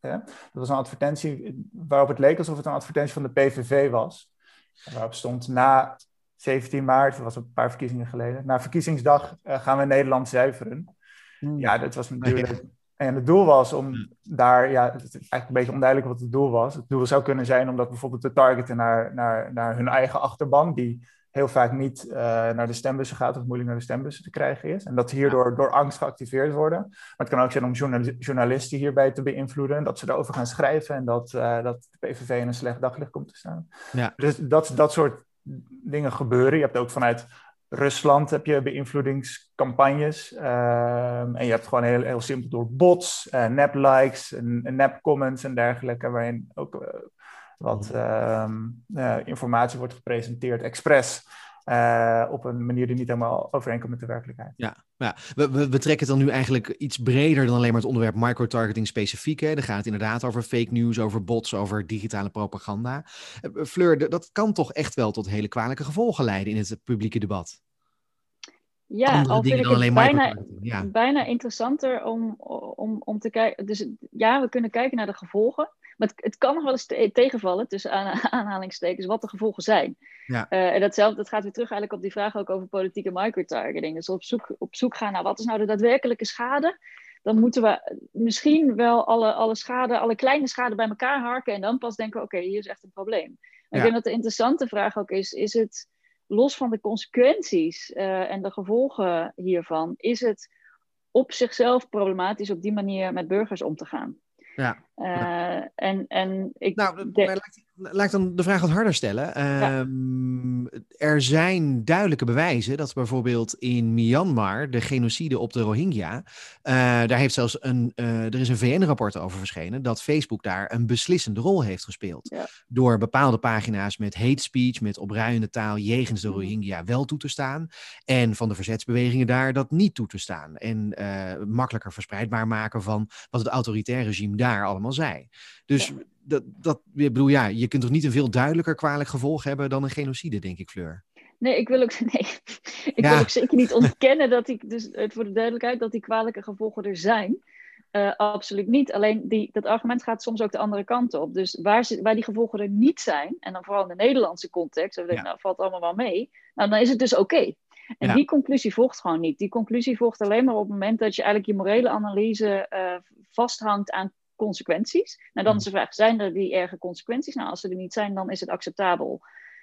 dat was een advertentie waarop het leek alsof het een advertentie van de PVV was. Waarop stond na 17 maart, dat was een paar verkiezingen geleden, na verkiezingsdag uh, gaan we Nederland zuiveren. Hmm. Ja, dat was natuurlijk. En het doel was om daar, ja, het is eigenlijk een beetje onduidelijk wat het doel was. Het doel zou kunnen zijn om dat bijvoorbeeld te targeten naar, naar, naar hun eigen achterban, die heel vaak niet uh, naar de stembussen gaat of moeilijk naar de stembussen te krijgen is. En dat hierdoor door angst geactiveerd worden. Maar het kan ook zijn om journalisten hierbij te beïnvloeden. Dat ze daarover gaan schrijven en dat, uh, dat de PVV in een slecht daglicht komt te staan. Ja. Dus dat, dat soort dingen gebeuren. Je hebt ook vanuit Rusland heb je beïnvloedingscampagnes. Uh, en je hebt gewoon heel, heel simpel door bots, nep-likes, nep-comments en dergelijke, waarin ook uh, wat ehm, informatie wordt gepresenteerd, expres. Uh, op een manier die niet helemaal overeenkomt met de werkelijkheid. Ja, ja. We, we, trekken het dan nu eigenlijk iets breder dan alleen maar het onderwerp microtargeting specifiek. Hè. Dan gaat het inderdaad over fake news, over bots, over digitale propaganda. Uh, Fleur, dat kan toch echt wel tot hele kwalijke gevolgen leiden in het publieke debat? Ja, al vind ik het bijna. Ja. bijna interessanter om, om, om te kijken. Dus ja, we kunnen kijken naar de gevolgen. Maar het, het kan nog wel eens te- tegenvallen, tussen aan, <laughs> aanhalingstekens, wat de gevolgen zijn. Ja. Eh, en datzelfde, dat gaat weer terug eigenlijk op die vraag ook over politieke microtargeting. Dus op zoek, op zoek gaan naar wat is nou de daadwerkelijke schade. Dan moeten we misschien wel alle, alle schade, alle kleine schade bij elkaar harken. En dan pas denken we, oké, hier is echt een probleem. Ja. Ik denk dat de interessante vraag ook is, is het los van de consequenties eh, en de gevolgen hiervan, is het op zichzelf problematisch op die manier met burgers om te gaan? Ja. Eh, en, en ik Nou, laat, ik- dan de vraag wat harder stellen. Ehm, Er zijn duidelijke bewijzen dat bijvoorbeeld in Myanmar de genocide op de Rohingya, eh, daar heeft zelfs een, eh, er is een VN-rapport over verschenen dat Facebook daar een beslissende rol heeft gespeeld. Ja. Door bepaalde pagina's met hate speech, met opruiende taal jegens de Mhm. Rohingya wel toe te staan. En van de verzetsbewegingen daar dat niet toe te staan. En eh, makkelijker verspreidbaar maken van wat het autoritair regime daar allemaal zei. Dus Ja. Dat, dat, ik bedoel, ja, je kunt toch niet een veel duidelijker kwalijk gevolg hebben dan een genocide, denk ik, Fleur. Nee, ik wil ook, <laughs> nee, ik Ja. wil ook zeker niet ontkennen dat die, dus het voor de duidelijkheid, dat die kwalijke gevolgen er zijn. Eh, absoluut niet. Alleen die, dat argument gaat soms ook de andere kant op. Dus waar, ze, waar die gevolgen er niet zijn, en dan vooral in de Nederlandse context, dan denk ik, nou valt allemaal wel mee, nou, dan is het dus oké. En Ja. die conclusie volgt gewoon niet. Die conclusie volgt alleen maar op het moment dat je eigenlijk je morele analyse eh, vasthangt aan consequenties. Nou, dan is de vraag, zijn er die erge consequenties? Nou, als ze er niet zijn, dan is het acceptabel.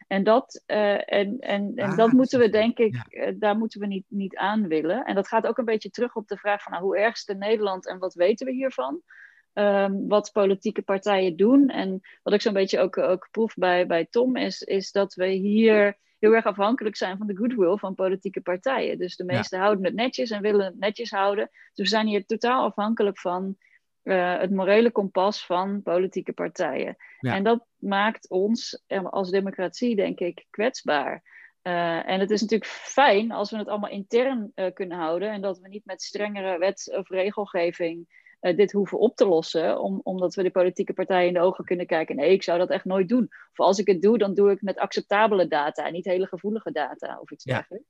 En dat, eh, en, en, en Ah, dat moeten we denk ik, ja. eh, daar moeten we niet, niet aan willen. En dat gaat ook een beetje terug op de vraag van nou, hoe erg is het in Nederland en wat weten we hiervan? Ehm, wat politieke partijen doen. En wat ik zo'n beetje ook, ook proef bij, bij Tom is, is dat we hier heel erg afhankelijk zijn van de goodwill van politieke partijen. Dus de Ja. meesten houden het netjes en willen het netjes houden. Dus we zijn hier totaal afhankelijk van eh, het morele kompas van politieke partijen. Ja. En dat maakt ons eh, als democratie, denk ik, kwetsbaar. Eh, en het is natuurlijk fijn als we het allemaal intern kunnen houden en dat we niet met strengere wet- of regelgeving dit hoeven op te lossen, om, omdat we de politieke partijen in de ogen kunnen kijken. Nee, ik zou dat echt nooit doen. Of als ik het doe, dan doe ik met acceptabele data en niet hele gevoelige data of iets Ja. dergelijks.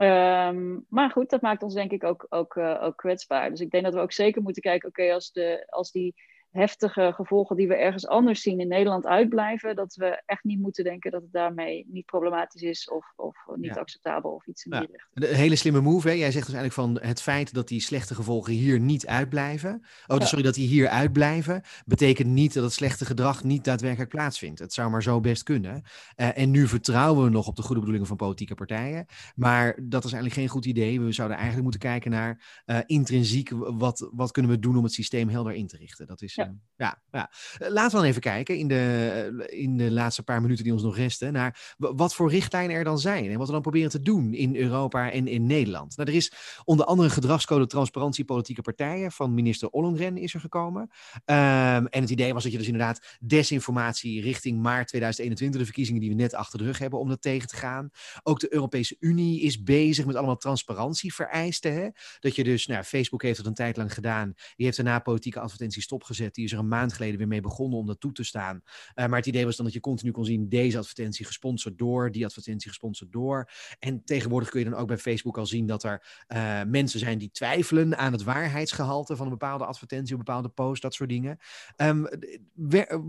Ehm, maar goed, dat maakt ons denk ik ook, ook, eh, ook kwetsbaar. Dus ik denk dat we ook zeker moeten kijken, oké, als, de, als die heftige gevolgen die we ergens anders zien in Nederland uitblijven, dat we echt niet moeten denken dat het daarmee niet problematisch is of, of niet Ja. acceptabel of iets in Ja. die richting. Een hele slimme move. Hè? Jij zegt dus eigenlijk van het feit dat die slechte gevolgen hier niet uitblijven. Oh, Ja. sorry, dat die hier uitblijven. Betekent niet dat het slechte gedrag niet daadwerkelijk plaatsvindt. Het zou maar zo best kunnen. Eh, en nu vertrouwen we nog op de goede bedoelingen van politieke partijen. Maar dat is eigenlijk geen goed idee. We zouden eigenlijk moeten kijken naar eh, intrinsiek. Wat, wat kunnen we doen om het systeem helder in te richten? Dat is. Ja. ja. Eh, Laten we dan even kijken in de, eh, in de laatste paar minuten die ons nog resten. Naar wat voor richtlijnen er dan zijn. En wat we dan proberen te doen in Europa en in Nederland. Nou, er is onder andere gedragscode transparantie politieke partijen van minister Ollongren is er gekomen. Ehm, en het idee was dat je dus inderdaad desinformatie richting maart 2021, de verkiezingen die we net achter de rug hebben, om dat tegen te gaan. Ook de Europese Unie is bezig met allemaal transparantievereisten. Hè? Dat je dus, nou, Facebook heeft het een tijd lang gedaan. Die heeft daarna politieke advertenties stopgezet. Die is er een maand geleden weer mee begonnen om dat toe te staan. Eh, maar het idee was dan dat je continu kon zien, deze advertentie gesponsord door, die advertentie gesponsord door. En tegenwoordig kun je dan ook bij Facebook al zien dat er eh, mensen zijn die twijfelen aan het waarheidsgehalte van een bepaalde advertentie, een bepaalde post, dat soort dingen. Ehm,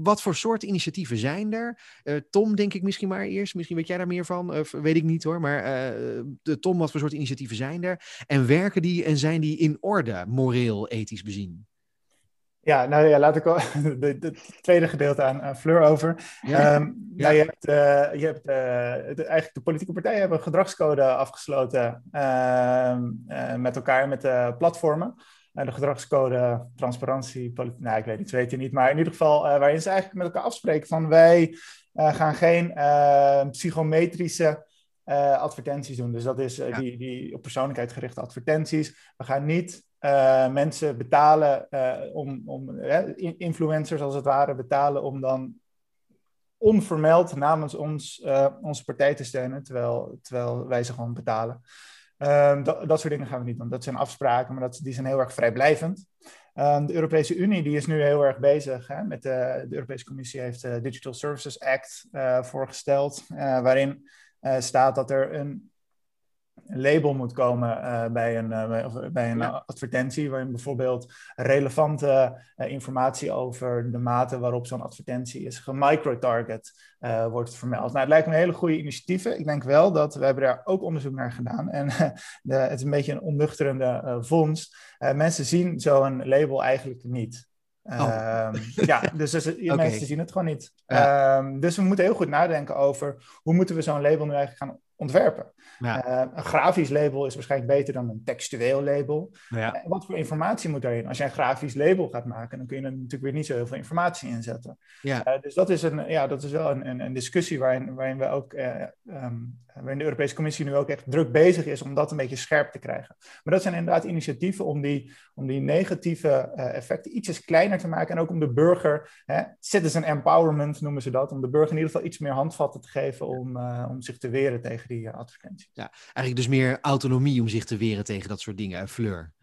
wat voor soort initiatieven zijn er? Eh, Tom, denk ik misschien maar eerst. Misschien weet jij daar meer van, of weet ik niet hoor. Maar de, Tom, wat voor soort initiatieven zijn er? En werken die en zijn die in orde, moreel, ethisch bezien? Ja, nou ja, laat ik al het <laughs> tweede gedeelte aan, aan Fleur over. Ja. Ehm, Ja. nou, je hebt, eh, je hebt eh, de- eigenlijk de politieke partijen hebben een gedragscode afgesloten ehm, eh, met elkaar, met de platformen. Eh, de gedragscode transparantie, nou ik weet niet, weet je niet, maar in ieder geval eh, waarin ze eigenlijk met elkaar afspreken van wij eh, gaan geen eh, psychometrische eh, advertenties doen. Dus dat is eh, Ja. die, die op persoonlijkheid gerichte advertenties. We gaan niet eh, mensen betalen eh, om, om in- influencers als het ware betalen om dan onvermeld namens ons, eh, onze partij te steunen, terwijl, terwijl wij ze gewoon betalen. Ehm, dat, dat soort dingen gaan we niet doen. Dat zijn afspraken, maar dat, die zijn heel erg vrijblijvend. Ehm, de Europese Unie die is nu heel erg bezig hè, met de, Europese Commissie heeft de Digital Services Act voorgesteld, waarin staat dat er een label moet komen uh, bij een, uh, bij een ja. advertentie, waarin bijvoorbeeld relevante uh, informatie over de mate waarop zo'n advertentie is gemicrotarget wordt vermeld. Nou, het lijkt me een hele goede initiatieven. Ik denk wel dat we hebben daar ook onderzoek naar gedaan en <laughs> de, het is een beetje een onnuchterende vondst. mensen zien zo'n label eigenlijk niet. Oh. Ehm, ja, dus, dus okay. <laughs> mensen zien het gewoon niet. Ja. Um, dus we moeten heel goed nadenken over hoe moeten we zo'n label nu eigenlijk gaan ontwerpen. Ja. Uh, een grafisch label is waarschijnlijk beter dan een textueel label. Ja. Uh, wat voor informatie moet daarin? Als je een grafisch label gaat maken, dan kun je er natuurlijk weer niet zo heel veel informatie in zetten. Ja. Uh, dus dat is, een, ja, dat is wel een, een, een discussie waarin, waarin we ook, um, waarin de Europese Commissie nu ook echt druk bezig is om dat een beetje scherp te krijgen. Maar dat zijn inderdaad initiatieven om die, om die negatieve effecten ietsjes kleiner te maken en ook om de burger, hè, citizen empowerment noemen ze dat, om de burger in ieder geval iets meer handvatten te geven om, om zich te weren tegen die advertenties. Ja, eigenlijk dus meer autonomie om zich te weren tegen dat soort dingen, Fleur.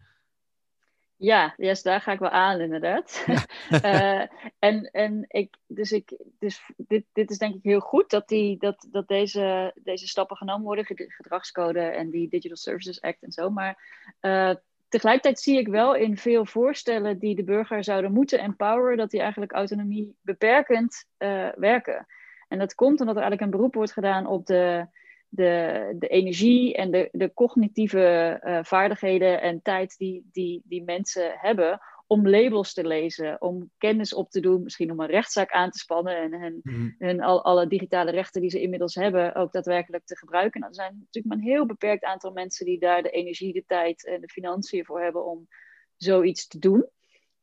Ja, yes, daar ga ik wel aan, inderdaad. uh, <laughs> en en ik, dus ik, dus dit, dit is denk ik heel goed dat, die, dat, dat deze, deze stappen genomen worden, gedragscode en die Digital Services Act en zo. Maar uh, tegelijkertijd zie ik wel in veel voorstellen die de burger zouden moeten empoweren, dat die eigenlijk autonomie beperkend uh, werken. En dat komt omdat er eigenlijk een beroep wordt gedaan op de de, de energie en de, de cognitieve uh, vaardigheden en tijd die, die, die mensen hebben om labels te lezen, om kennis op te doen, misschien om een rechtszaak aan te spannen en, en, mm. en al, alle digitale rechten die ze inmiddels hebben ook daadwerkelijk te gebruiken. Nou, er zijn natuurlijk maar een heel beperkt aantal mensen die daar de energie, de tijd en de financiën voor hebben om zoiets te doen.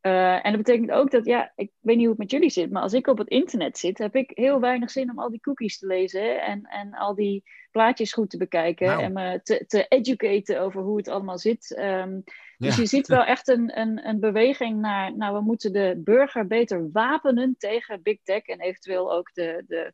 Uh, en dat betekent ook dat, ja, ik weet niet hoe het met jullie zit, maar als ik op het internet zit, heb ik heel weinig zin om al die cookies te lezen en, en al die plaatjes goed te bekijken nou. en me te, te educaten over hoe het allemaal zit. Um, dus je ziet wel echt een, een, een beweging naar, nou, we moeten de burger beter wapenen tegen big tech en eventueel ook de, de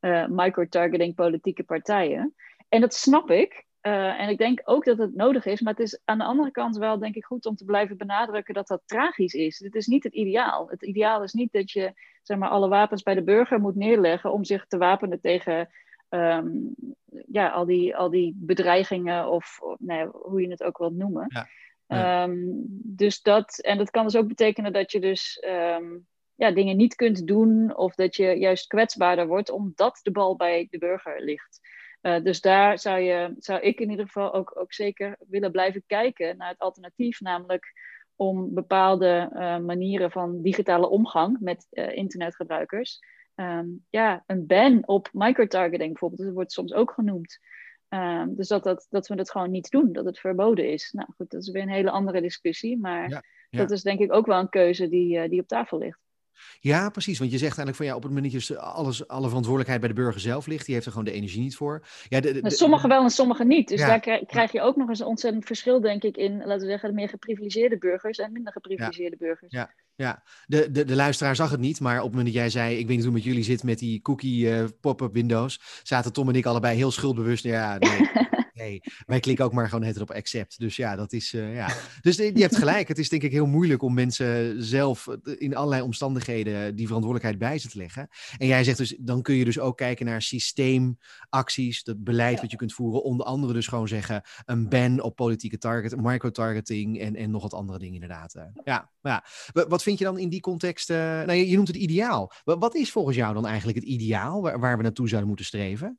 uh, micro-targeting politieke partijen. En dat snap ik. Uh, en ik denk ook dat het nodig is, maar het is aan de andere kant wel, denk ik, goed om te blijven benadrukken dat dat tragisch is. Dit is niet het ideaal. Het ideaal is niet dat je zeg maar, alle wapens bij de burger moet neerleggen om zich te wapenen tegen um, ja, al, die, al die bedreigingen of, of nou hoe je het ook wilt noemen. Ja. Ja. Um, dus dat, en dat kan dus ook betekenen dat je dus um, ja, dingen niet kunt doen of dat je juist kwetsbaarder wordt omdat de bal bij de burger ligt. Uh, dus daar zou, je, zou ik in ieder geval ook, ook zeker willen blijven kijken naar het alternatief, namelijk om bepaalde uh, manieren van digitale omgang met uh, internetgebruikers. Um, ja, een ban op microtargeting bijvoorbeeld, dat wordt soms ook genoemd. Um, dus dat, dat, dat we dat gewoon niet doen, dat het verboden is. Nou goed, dat is weer een hele andere discussie, maar ja, ja. dat is denk ik ook wel een keuze die, die op tafel ligt. Ja, precies. Want je zegt eigenlijk van ja, op het moment dat alles, alle verantwoordelijkheid bij de burger zelf ligt, die heeft er gewoon de energie niet voor. Ja, de, de, sommigen wel en sommigen niet. Dus daar krijg je ook nog eens een ontzettend verschil, denk ik, in, laten we zeggen, de meer geprivilegeerde burgers en minder geprivilegeerde ja. burgers. Ja, ja. De, de, de luisteraar zag het niet, maar op het moment dat jij zei, ik weet niet hoe met jullie zit met die cookie uh, pop-up windows, zaten Tom en ik allebei heel schuldbewust. Ja, nee. <laughs> nee, wij klikken ook maar gewoon het op accept. Dus ja, dat is, uh, ja. Dus je hebt gelijk. Het is denk ik heel moeilijk om mensen zelf in allerlei omstandigheden die verantwoordelijkheid bij ze te leggen. En jij zegt dus, dan kun je dus ook kijken naar systeemacties, het beleid ja. wat je kunt voeren. Onder andere dus gewoon zeggen, een ban op politieke target, microtargeting en, en nog wat andere dingen inderdaad. Ja, ja. Wat vind je dan in die context, uh, nou je, je, noemt het ideaal. Wat is volgens jou dan eigenlijk het ideaal waar, waar we naartoe zouden moeten streven?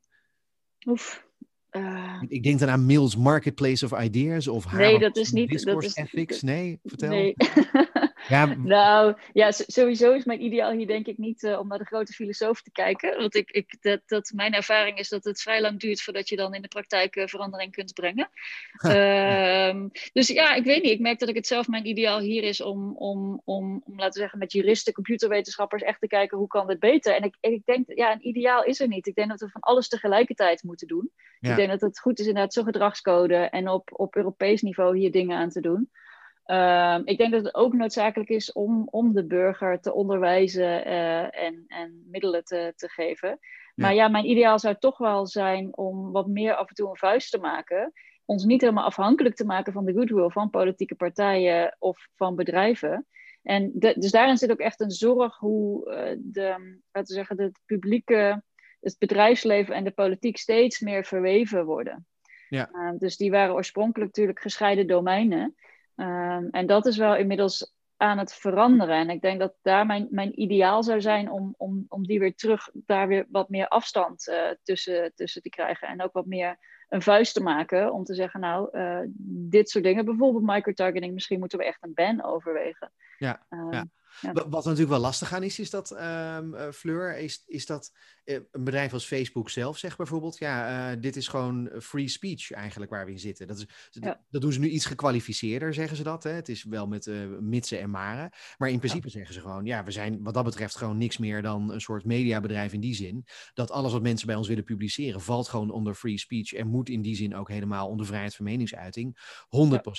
Oef, uh, ik denk dan aan Mills Marketplace of Ideas of Nee, dat is niet. Dat is, ethics. Nee, vertel. Nee. <laughs> ja. Nou, ja, sowieso is mijn ideaal hier denk ik niet uh, om naar de grote filosoof te kijken. Want ik, ik, dat, dat, mijn ervaring is dat het vrij lang duurt voordat je dan in de praktijk uh, verandering kunt brengen. <laughs> uh, dus ja, ik weet niet. Ik merk dat ik het zelf mijn ideaal hier is om, om, om, om laten we zeggen, met juristen, computerwetenschappers echt te kijken hoe kan dit beter. En ik, ik denk, ja, een ideaal is er niet. Ik denk dat we van alles tegelijkertijd moeten doen. Ja. Ik denk dat het goed is inderdaad zo'n gedragscode en op, op Europees niveau hier dingen aan te doen. Um, ik denk dat het ook noodzakelijk is om, om de burger te onderwijzen uh, en, en middelen te, te geven. Ja. Maar ja, mijn ideaal zou toch wel zijn om wat meer af en toe een vuist te maken. Ons niet helemaal afhankelijk te maken van de goodwill van politieke partijen of van bedrijven. En de, dus daarin zit ook echt een zorg hoe uh, de, laten we zeggen, de publieke het bedrijfsleven en de politiek steeds meer verweven worden. Ja. Ehm, dus die waren oorspronkelijk natuurlijk gescheiden domeinen. Ehm, en dat is wel inmiddels aan het veranderen. En ik denk dat daar mijn, mijn ideaal zou zijn om, om, om die weer terug, daar weer wat meer afstand uh, tussen, tussen te krijgen. En ook wat meer een vuist te maken om te zeggen, nou, uh, dit soort dingen, bijvoorbeeld microtargeting, misschien moeten we echt een ban overwegen. Ja, ja. Wat natuurlijk wel lastig aan is, is dat, um, Fleur, is, is dat uh, een bedrijf als Facebook zelf zegt bijvoorbeeld, ja, uh, dit is gewoon free speech eigenlijk waar we in zitten. Dat, is, ja. dat doen ze nu iets gekwalificeerder, zeggen ze dat. Hè? Het is wel met mitsen en maren. Maar in principe ja. zeggen ze gewoon, ja, we zijn wat dat betreft gewoon niks meer dan een soort mediabedrijf in die zin. Dat alles wat mensen bij ons willen publiceren, valt gewoon onder free speech en moet in die zin ook helemaal onder vrijheid van meningsuiting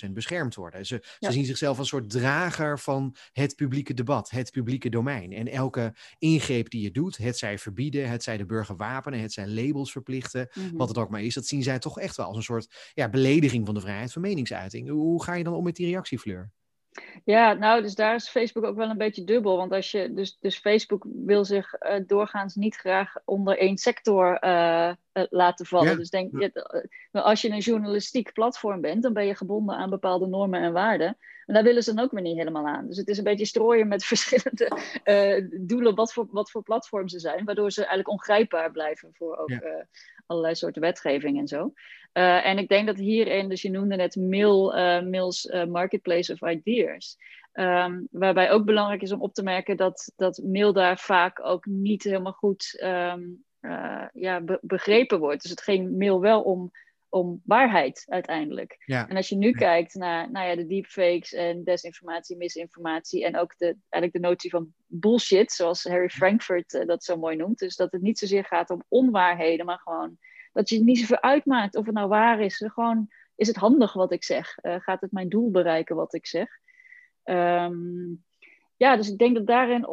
100% beschermd worden. Ze, ze zien zichzelf als een soort drager van het publieke debat, het publieke domein. En elke ingreep die je doet, het zij verbieden, het zij de burger wapenen, het zij labels verplichten, mm -hmm. wat het ook maar is, dat zien zij toch echt wel als een soort ja, belediging van de vrijheid van meningsuiting. Hoe ga je dan om met die reactiefleur? Ja, nou, dus daar is Facebook ook wel een beetje dubbel. Want als je, dus, dus Facebook wil zich uh, doorgaans niet graag onder één sector uh, uh, laten vallen. Ja. Dus denk, je, als je een journalistiek platform bent, dan ben je gebonden aan bepaalde normen en waarden. En daar willen ze dan ook weer niet helemaal aan. Dus het is een beetje strooien met <laughs> verschillende doelen, wat voor, wat voor platform ze zijn, waardoor ze eigenlijk ongrijpbaar blijven voor ook ja. allerlei soorten wetgeving en zo. Uh, en ik denk dat hierin, dus je noemde net Mail, Mail's uh, Marketplace of Ideas. Um, waarbij ook belangrijk is om op te merken dat, dat Mail daar vaak ook niet helemaal goed um, ja, be begrepen wordt. Dus het ging Mail wel om, om waarheid uiteindelijk. Ja. En als je nu kijkt naar nou ja, de deepfakes en desinformatie, misinformatie en ook de, eigenlijk de notie van bullshit, zoals Harry Frankfurt dat zo mooi noemt. Dus dat het niet zozeer gaat om onwaarheden, maar gewoon dat je het niet zoveel uitmaakt of het nou waar is. Gewoon, is het handig wat ik zeg? Uh, gaat het mijn doel bereiken wat ik zeg? Um, ja, dus ik denk dat daarin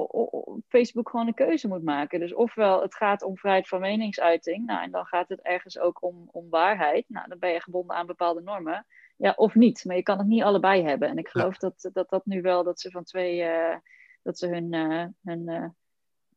Facebook gewoon een keuze moet maken. Dus ofwel het gaat om vrijheid van meningsuiting, nou, en dan gaat het ergens ook om, om waarheid. Nou, dan ben je gebonden aan bepaalde normen. Ja, of niet. Maar je kan het niet allebei hebben. En ik geloof ja. dat, dat dat nu wel, dat ze van twee, uh, dat ze hun, uh, hun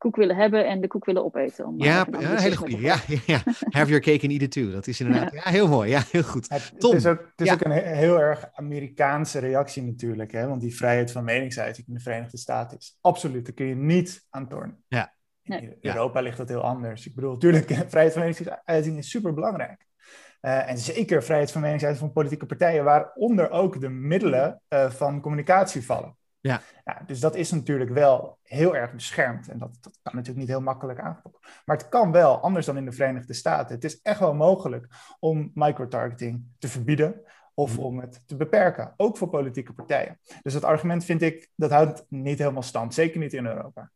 koek willen hebben en de koek willen opeten. Om, ja, ja hele goede. Ja, ja, Have your cake and eat it too. Dat is inderdaad ja. ja heel mooi. Ja, heel goed. Het, het is ook, het is ja. ook een heel erg Amerikaanse reactie natuurlijk. Hè? Want die vrijheid van meningsuiting in de Verenigde Staten is absoluut. Daar kun je niet aan tornen. Ja. In Europa ligt dat heel anders. Ik bedoel, natuurlijk, <laughs> vrijheid van meningsuiting is super belangrijk. Uh, en zeker vrijheid van meningsuiting van politieke partijen, waaronder ook de middelen uh, van communicatie vallen. Ja. ja. Dus dat is natuurlijk wel heel erg beschermd. En dat, dat kan natuurlijk niet heel makkelijk aangepakken. Maar het kan wel, anders dan in de Verenigde Staten. Het is echt wel mogelijk om microtargeting te verbieden of om het te beperken, ook voor politieke partijen. Dus dat argument vind ik, dat houdt niet helemaal stand, zeker niet in Europa.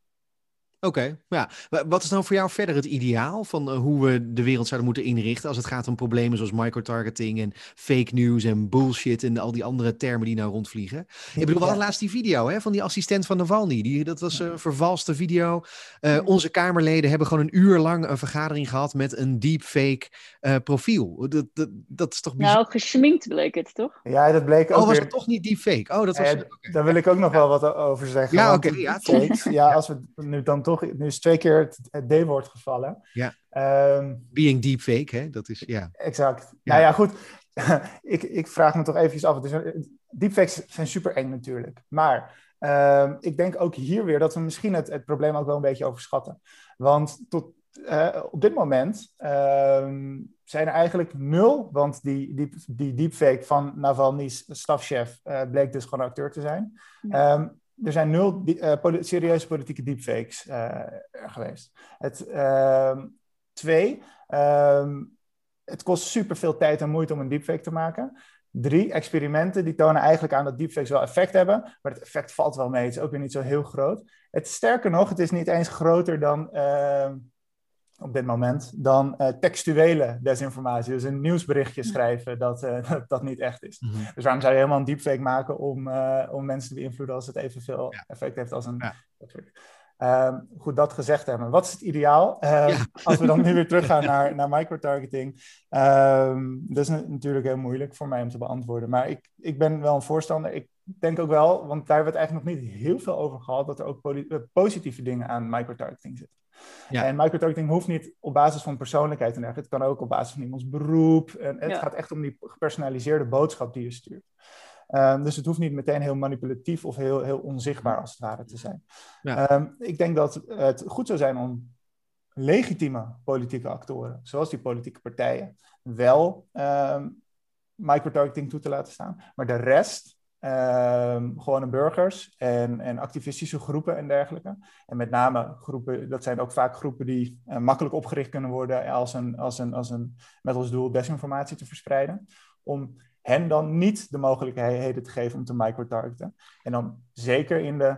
Oké, okay, ja. Wat is nou voor jou verder het ideaal van uh, hoe we de wereld zouden moeten inrichten als het gaat om problemen zoals microtargeting en fake news en bullshit en al die andere termen die nou rondvliegen? Ik bedoel, we hadden laatst die video hè, van die assistent van Navalny. Die, dat was een vervalste video. Uh, onze Kamerleden hebben gewoon een uur lang een vergadering gehad met een deepfake uh, profiel. Dat, dat, dat is toch bizar? Nou, gesminkt bleek het, toch? Ja, dat bleek ook Oh, was weer... het toch niet deepfake? Oh, dat was... Okay. Daar wil ik ook nog wel wat over zeggen. Ja, oké. Okay, ja, ja, als we nu dan toch nu is twee keer het, het D-woord gevallen. Ja. Um, Being deepfake, hè? Dat is, ja. Exact. Ja. Nou ja, goed. <laughs> ik, ik vraag me toch eventjes af. Dus, deepfakes zijn super eng natuurlijk. Maar um, ik denk ook hier weer dat we misschien het, het probleem ook wel een beetje overschatten. Want tot, uh, op dit moment um, zijn er eigenlijk nul, want die, die, die deepfake van Navalny's stafchef uh, bleek dus gewoon acteur te zijn. Ja. Um, er zijn nul poli serieuze politieke deepfakes uh, geweest. Het, uh, twee, um, het kost superveel tijd en moeite om een deepfake te maken. Drie, experimenten die tonen eigenlijk aan dat deepfakes wel effect hebben, maar het effect valt wel mee. Het is ook weer niet zo heel groot. Het, sterker nog, het is niet eens groter dan ehm, op dit moment dan uh, textuele desinformatie. Dus een nieuwsberichtje schrijven dat, uh, <laughs> dat, dat niet echt is. Mm-hmm. Dus waarom zou je helemaal een deepfake maken om, uh, om mensen te beïnvloeden als het evenveel ja. effect heeft als een. Ja. Ehm, goed, dat gezegd hebben. Wat is het ideaal? Ehm, <laughs> als we dan nu weer teruggaan naar, naar microtargeting. Um, dat is natuurlijk heel moeilijk voor mij om te beantwoorden. Maar ik, ik ben wel een voorstander. Ik denk ook wel, want daar hebben we het eigenlijk nog niet heel veel over gehad, dat er ook eh, positieve dingen aan microtargeting zitten. Ja. En microtargeting hoeft niet op basis van persoonlijkheid en dergelijke. Het kan ook op basis van iemands beroep. En het gaat echt om die gepersonaliseerde boodschap die je stuurt. Um, dus het hoeft niet meteen heel manipulatief of heel, heel onzichtbaar als het ware te zijn. Ja. Um, ik denk dat het goed zou zijn om legitieme politieke actoren, zoals die politieke partijen, wel um, microtargeting toe te laten staan. Maar de rest, um, gewone burgers en, en activistische groepen en dergelijke. En met name groepen, dat zijn ook vaak groepen die uh, makkelijk opgericht kunnen worden als een, als een, als een, met als doel desinformatie te verspreiden. Om hen dan niet de mogelijkheden te geven om te microtargeten. En dan zeker in de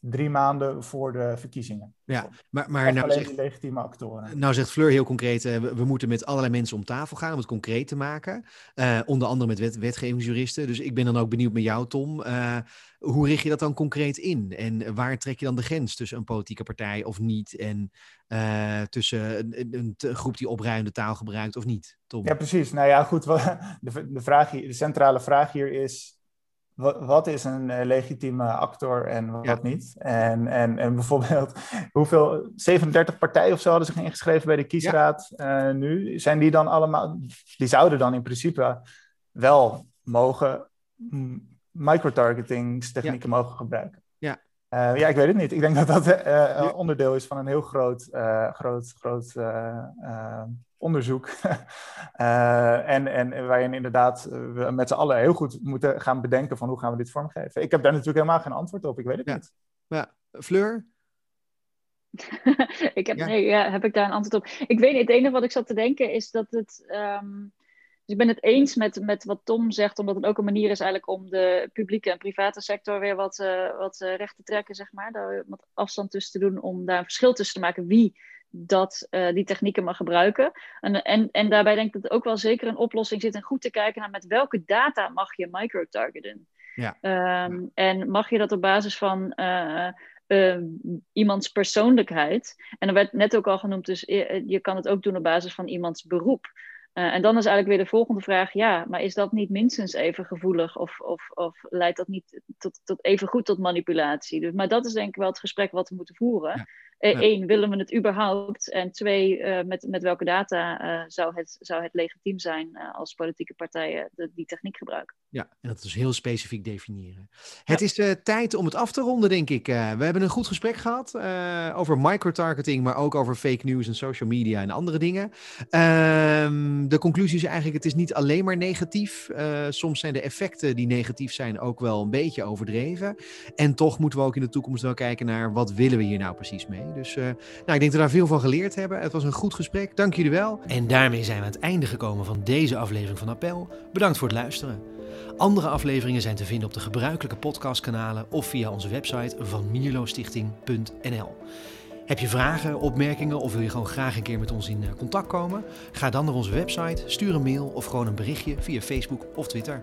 drie maanden voor de verkiezingen. Ja, maar, maar nou zegt, legitieme actoren. Nou zegt Fleur heel concreet, uh, we, moeten met allerlei mensen om tafel gaan om het concreet te maken. Uh, onder andere met wet, wetgevingsjuristen. Dus ik ben dan ook benieuwd met jou, Tom. Uh, hoe richt je dat dan concreet in? En waar trek je dan de grens tussen een politieke partij of niet? En tussen een, een, een, groep die opruimde taal gebruikt of niet? Tom? Ja, precies. Nou ja, goed. <laughs> De, de, vraag hier, de centrale vraag hier is wat, is een uh, legitieme actor en wat niet? En, en, en bijvoorbeeld, <laughs> hoeveel, 37 partijen of zo hadden zich ingeschreven bij de kiesraad uh, nu. Zijn die dan allemaal, die zouden dan in principe wel mogen microtargetingstechnieken ja. mogen gebruiken. Ja. Uh, ja, ik weet het niet. Ik denk dat dat onderdeel is van een heel groot, groot, groot onderzoek. uh, <laughs> en, en waarin inderdaad we met z'n allen heel goed moeten gaan bedenken van hoe gaan we dit vormgeven. Ik heb daar natuurlijk helemaal geen antwoord op, ik weet het ja. niet. Ja, Fleur? <laughs> ik heb, Nee, ja, heb ik daar een antwoord op? Ik weet niet, het enige wat ik zat te denken is dat het... Um, dus ik ben het eens met, met wat Tom zegt, omdat het ook een manier is eigenlijk om de publieke en private sector weer wat, uh, wat uh, recht te trekken, zeg maar. Daar wat afstand tussen te doen om daar een verschil tussen te maken wie dat uh, die technieken mag gebruiken. En, en, en daarbij denk ik dat ook wel zeker een oplossing zit en goed te kijken naar met welke data mag je microtargeten. Ja. Um, en mag je dat op basis van uh, uh, iemands persoonlijkheid. En er werd net ook al genoemd, dus je kan het ook doen op basis van iemands beroep. Uh, en dan is eigenlijk weer de volgende vraag: ja, maar is dat niet minstens even gevoelig of, of, of leidt dat niet tot, tot even goed tot manipulatie? Dus, maar dat is denk ik wel het gesprek wat we moeten voeren. Ja. Eén, willen we het überhaupt? En twee, uh, met, met welke data zou, het, zou het legitiem zijn als politieke partijen de, die techniek gebruiken? Ja, en dat is heel specifiek definiëren. Het is tijd om het af te ronden, denk ik. we hebben een goed gesprek gehad over microtargeting, maar ook over fake news en social media en andere dingen. Ehm, de conclusie is eigenlijk, het is niet alleen maar negatief. soms zijn de effecten die negatief zijn ook wel een beetje overdreven. En toch moeten we ook in de toekomst wel kijken naar wat willen we hier nou precies mee. Dus uh, nou, ik denk dat we daar veel van geleerd hebben. Het was een goed gesprek. Dank jullie wel. En daarmee zijn we aan het einde gekomen van deze aflevering van Appel. Bedankt voor het luisteren. Andere afleveringen zijn te vinden op de gebruikelijke podcastkanalen of via onze website van mierlostichting.nl. Heb je vragen, opmerkingen of wil je gewoon graag een keer met ons in contact komen? Ga dan naar onze website, stuur een mail of gewoon een berichtje via Facebook of Twitter.